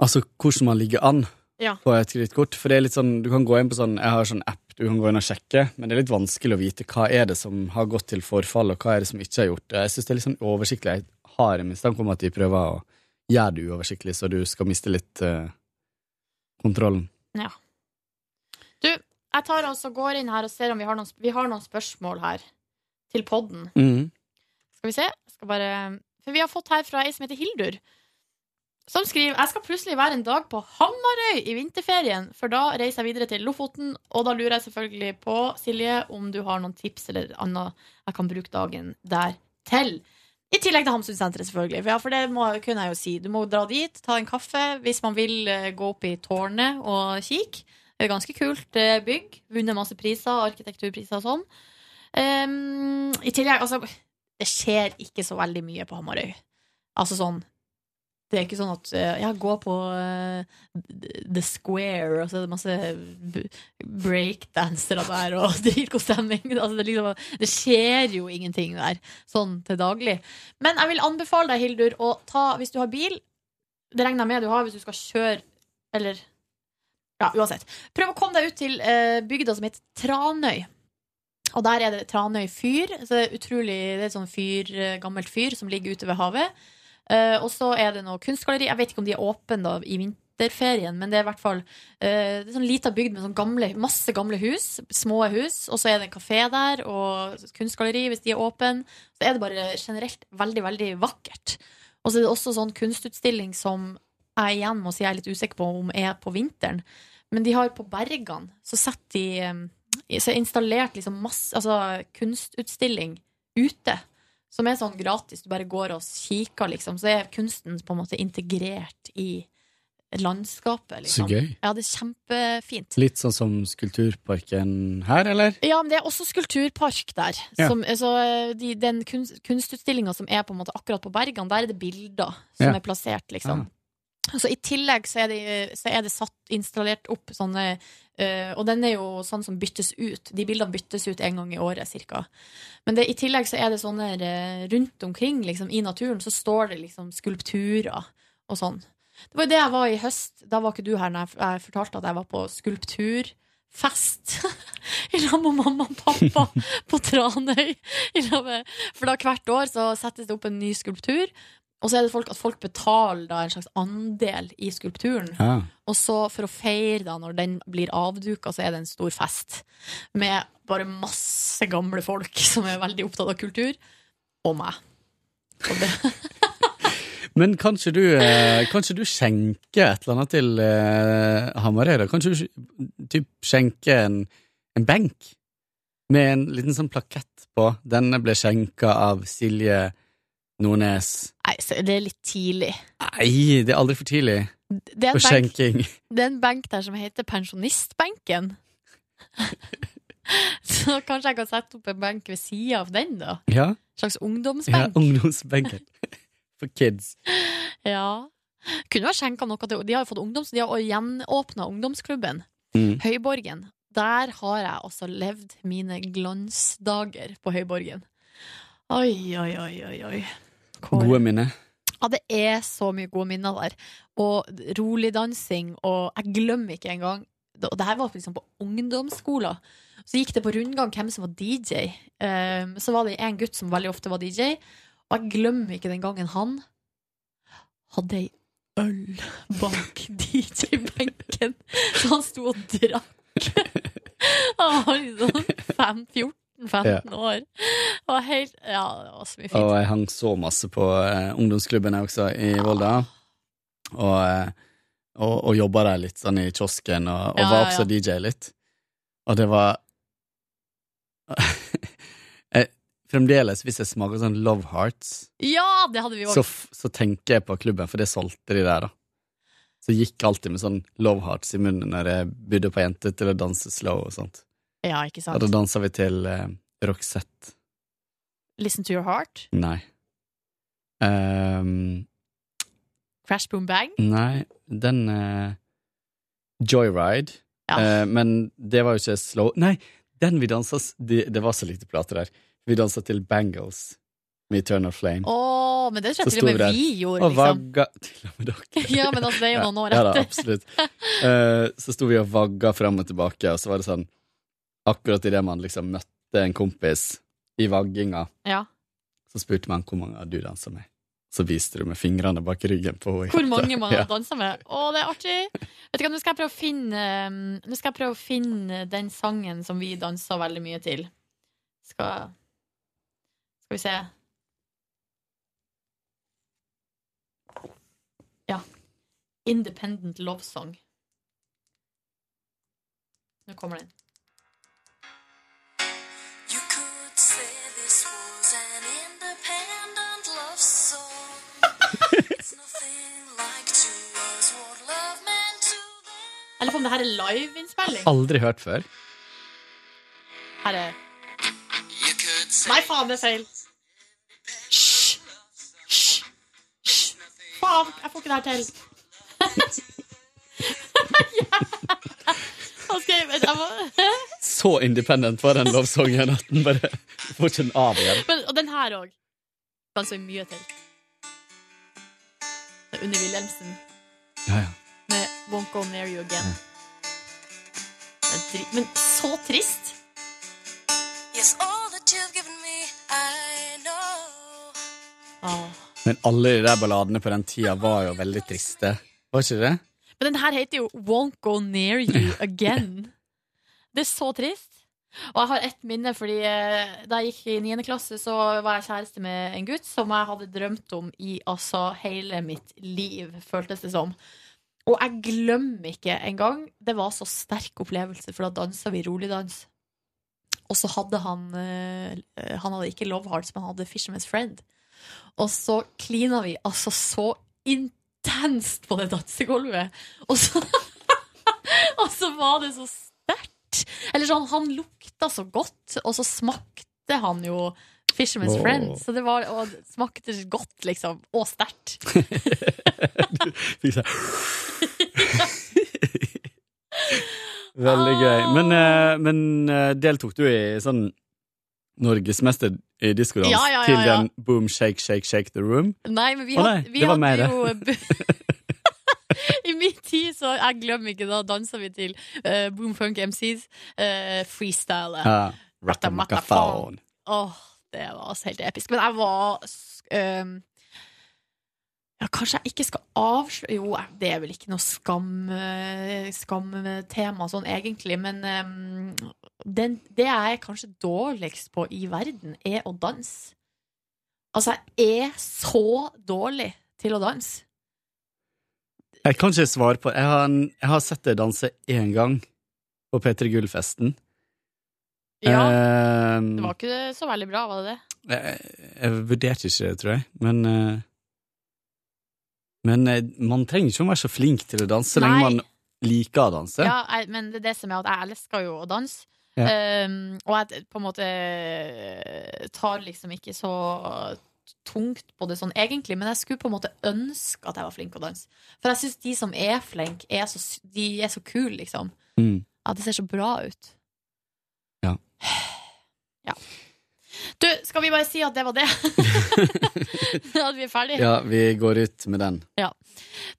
S3: Altså hvordan man ligger an
S2: Ja.
S3: på et kredittkort. For det er litt sånn, du kan gå inn på sånn Jeg har sånn app du kan gå inn og sjekke, men det er litt vanskelig å vite hva er det som har gått til forfall, og hva er det som ikke har gjort det. Jeg syns det er litt sånn oversiktlig. Har en mistanke om at de prøver å gjøre det uoversiktlig, så du skal miste litt uh, kontrollen.
S2: Ja. Du, jeg tar altså går inn her og ser om vi har noen, vi har noen spørsmål her til podden.
S3: Mm.
S2: Skal vi se? Skal bare For vi har fått her fra ei som heter Hildur. Som skriver Jeg skal plutselig være en dag på Hamarøy i vinterferien, for da reiser jeg videre til Lofoten. Og da lurer jeg selvfølgelig på, Silje, om du har noen tips eller annet jeg kan bruke dagen der til. I tillegg til Hamsunsenteret, selvfølgelig. For, ja, for det må, kunne jeg jo si. Du må dra dit, ta en kaffe hvis man vil eh, gå opp i tårnet og kikke. Det er ganske kult eh, bygg. Vunnet masse priser, arkitekturpriser og sånn. Um, I tillegg, altså Det skjer ikke så veldig mye på Hamarøy. Altså sånn Det er ikke sånn at ja, Jeg går på eh, The Square, og så er det masse breakdansere der, og dritgod stemning. Altså, det, liksom, det skjer jo ingenting der sånn til daglig. Men jeg vil anbefale deg, Hildur, å ta, hvis du har bil Det regner jeg med du har hvis du skal kjøre Eller ja, uansett. Prøv å komme deg ut til eh, bygda som heter Tranøy. Og der er det Tranøy fyr. Så det er utrolig Det er et sånn fyr, eh, gammelt fyr som ligger ute ved havet. Eh, og så er det noe kunstgalleri. Jeg vet ikke om de er åpne da i vinterferien, men det er i hvert fall uh, sånn lita bygd med sånn gamle, masse gamle hus. Små hus. Og så er det en kafé der, og kunstgalleri hvis de er åpne. Så er det bare generelt veldig, veldig vakkert. Og så er det også sånn kunstutstilling som jeg igjen må si jeg er litt usikker på om er på vinteren. Men de har på bergene, så setter de eh, Så er installert liksom masse Altså kunstutstilling ute. Som er sånn gratis. Du bare går og kikker, liksom. Så er kunsten på en måte integrert i landskapet, liksom.
S3: Så gøy.
S2: Ja, det er kjempefint.
S3: Litt sånn som Skulpturparken her, eller?
S2: Ja, men det er også skulpturpark der.
S3: Ja.
S2: Som, altså, de, den kunst, kunstutstillinga som er på en måte akkurat på Bergan, der er det bilder som
S3: Ja.
S2: er plassert, liksom. Så I tillegg så er, det, så er det satt, installert opp sånne øh, Og den er jo sånn som byttes ut. De bildene byttes ut en gang i året, ca. Men det, i tillegg så er det sånne øh, rundt omkring liksom, i naturen, så står det liksom skulpturer og sånn. Det var jo det jeg var i høst. Da var ikke du her når jeg, jeg fortalte at jeg var på skulpturfest. I lag med mamma og pappa på Tranøy. For da hvert år så settes det opp en ny skulptur. Og så er det folk, at folk betaler da en slags andel i skulpturen.
S3: Ja.
S2: Og så for å feire da, når den blir avduka, så er det en stor fest. Med bare masse gamle folk som er veldig opptatt av kultur. Og meg. Og det,
S3: Men kanskje du, eh, du skjenker et eller annet til eh, Hamarøy? Kanskje du typ skjenker en, en benk med en liten sånn plakett på? Denne ble skjenka av Silje Nordnes.
S2: nei, det er litt tidlig.
S3: Nei, det er aldri for tidlig
S2: Det er,
S3: for skjenking.
S2: det er en benk der som heter Pensjonistbenken. så kanskje jeg kan sette opp en benk ved sida av den, da.
S3: Ja,
S2: slags
S3: ja ungdomsbenken. For kids.
S2: Ja. Kunne ha skjenka noe til De har fått ungdoms... De har gjenåpna ungdomsklubben.
S3: Mm.
S2: Høyborgen. Der har jeg altså levd mine glansdager på Høyborgen. Oi, oi, oi, oi, oi. Hvor-
S3: Gode minner.
S2: Ja, det er så mye gode minner der. Og rolig dansing, og jeg glemmer ikke engang Og det her var liksom på ungdomsskolen. Så gikk det på rundgang hvem som var DJ. Um, så var det en gutt som veldig ofte var DJ, og jeg glemmer ikke den gangen han hadde ei øl bak DJ-benken. Så han sto og drakk. Han var liksom fem- 14-15 år. Var helt Ja, det var så mye fint.
S3: Og jeg hang så masse på uh, ungdomsklubben jeg også, i Volda. Og, eh, og, og jobba der litt sånn i kiosken, og, og
S2: Ja,
S3: var også
S2: ja.
S3: DJ litt. Og det var jeg, Fremdeles, hvis jeg smaker sånn Love Hearts,
S2: Ja, det hadde vi
S3: så, så tenker jeg på klubben, for det solgte de der, da. Så jeg gikk alltid med sånn Love Hearts i munnen når jeg bydde på jenter til å danse slow og sånt.
S2: Ja, ikke
S3: Og
S2: sant?
S3: da dansa vi til uh, Roxette.
S2: Listen to your heart.
S3: Nei. Um,
S2: Crash Boom Bang.
S3: Nei, den uh, Joyride.
S2: Ja.
S3: Uh, men det var jo ikke slow Nei, den vi dansa Det, det var så lite plater der. Vi dansa til Bangles med Eternal Flame.
S2: Oh, men det tror jeg til og med
S3: der
S2: vi gjorde,
S3: Og
S2: liksom.
S3: vagga Til og med dere.
S2: Ja, men altså, det er jo noen år
S3: ja, da,
S2: etter.
S3: absolutt. Uh, så sto vi og vagga fram og tilbake, og så var det sånn Akkurat idet man liksom møtte en kompis i vagginga,
S2: Ja.
S3: så spurte man hvor mange du dansa med. Så viste du med fingrene bak ryggen på henne.
S2: Hvor mange man
S3: Ja.
S2: har dansa med. Å, det er artig! Vet du hva, Nå skal jeg prøve å finne Nå skal jeg prøve å finne den sangen som vi dansa veldig mye til. Skal Skal vi se. Ja. Independent Love Song. Nå kommer den. På om det her er liveinnspilling.
S3: Aldri hørt før.
S2: Her er Nei, faen, det er feil. Hysj! Hysj! Hysj! Faen, jeg får ikke det her til.
S3: Så independent var den lovsangen at den bare får ikke den av igjen.
S2: Men, Og den her òg. Så mye til. Med Unni Wilhelmsen
S3: Ja, ja.
S2: Won't Go Near You Again. Det er Men så trist.
S14: Yes, all that you've given me, I know.
S2: Åh.
S3: Men alle de der balladene på den tida var jo veldig triste. Var ikke det?
S2: Men den her heter jo Won't Go Near You Again. Det er så trist. Og jeg har ett minne, fordi eh, da jeg gikk i 9. klasse, så var jeg kjæreste med en gutt som jeg hadde drømt om i altså hele mitt liv, føltes det som. Og jeg glemmer ikke engang. Det var så sterk opplevelse, for da dansa vi roligdans. Og så hadde han eh, Han hadde ikke Love Hearts, men han hadde Fisherman's Friend. Og så klina vi altså så intenst på det dansegulvet. Og så, og så var det så sterkt. Eller sånn, han lukta så godt, og så smakte han jo Fisherman's
S3: oh.
S2: Friend. Så det var, og det smakte godt, liksom. Og sterkt.
S3: Fikk se. Veldig gøy. Men, eh, men eh, deltok du i sånn norgesmester i diskodans
S2: Ja, ja, ja,
S3: til den Boom Shake Shake Shake the Room?
S2: Nei, men vi hadde,
S3: nei,
S2: vi hadde
S3: mer.
S2: jo I min tid, så jeg glemmer ikke, da dansa vi til uh, Boom Funk MCs uh, freestyle.
S3: Ja.
S2: Åh, det var altså helt episk. Men jeg var øhm, Ja, kanskje jeg ikke skal avsløre Jo, det er vel ikke noe skam, eh, skamtema sånn egentlig, men um, den, det jeg er kanskje dårligst på i verden, er å danse. Altså, jeg er så dårlig til å danse.
S3: Jeg kan ikke svare på Jeg har, jeg har sett deg danse én gang på P3 Gull-festen.
S2: Ja,
S3: Eh,
S2: Det var ikke så veldig bra, var det det?
S3: jeg, jeg vurderte ikke det, tror jeg, men eh, Men eh, man trenger ikke å være så flink til å danse så lenge man liker å danse.
S2: Ja, jeg, men det er det som er at jeg elsker jo å danse.
S3: Ja.
S2: Um, og jeg på en måte tar liksom ikke så tungt på det sånn egentlig, men jeg skulle på en måte ønske at jeg var flink å danse. For jeg syns de som er flinke, så, de er så kule, liksom.
S3: Mm.
S2: Ja, det ser så bra ut.
S3: Ja.
S2: Ja. Du, skal vi bare si at det var det? at vi er ferdige?
S3: Ja, vi går ut med den.
S2: Ja.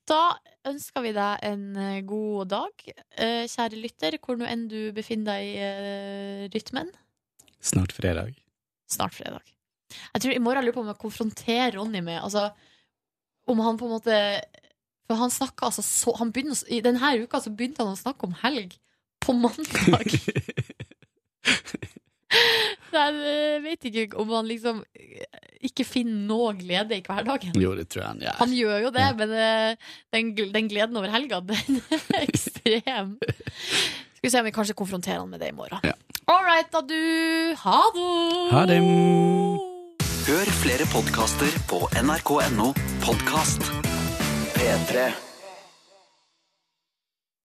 S2: Da ønsker vi deg en eh, god dag, eh, kjære lytter, hvor nå enn du befinner deg i eh, rytmen.
S3: Snart fredag.
S2: Snart fredag. Jeg tror I morgen lurer på om jeg konfronterer Ronny med altså, Om han på en måte For han snakka altså så han begynner, I denne uka så begynte han å snakke om helg på mandag. Jeg vet ikke om han liksom eh, ikke finner noe glede i hverdagen.
S3: Jo, det tror jeg han gjør.
S2: Han gjør jo det, men eh, den, den gleden over helga, den er ekstrem. Skal vi se om vi kanskje konfronterer han med det i morgen. All right, da, du. Ha det!
S3: Ha det.
S4: Hør flere podkaster på nrk.no podkast. P3.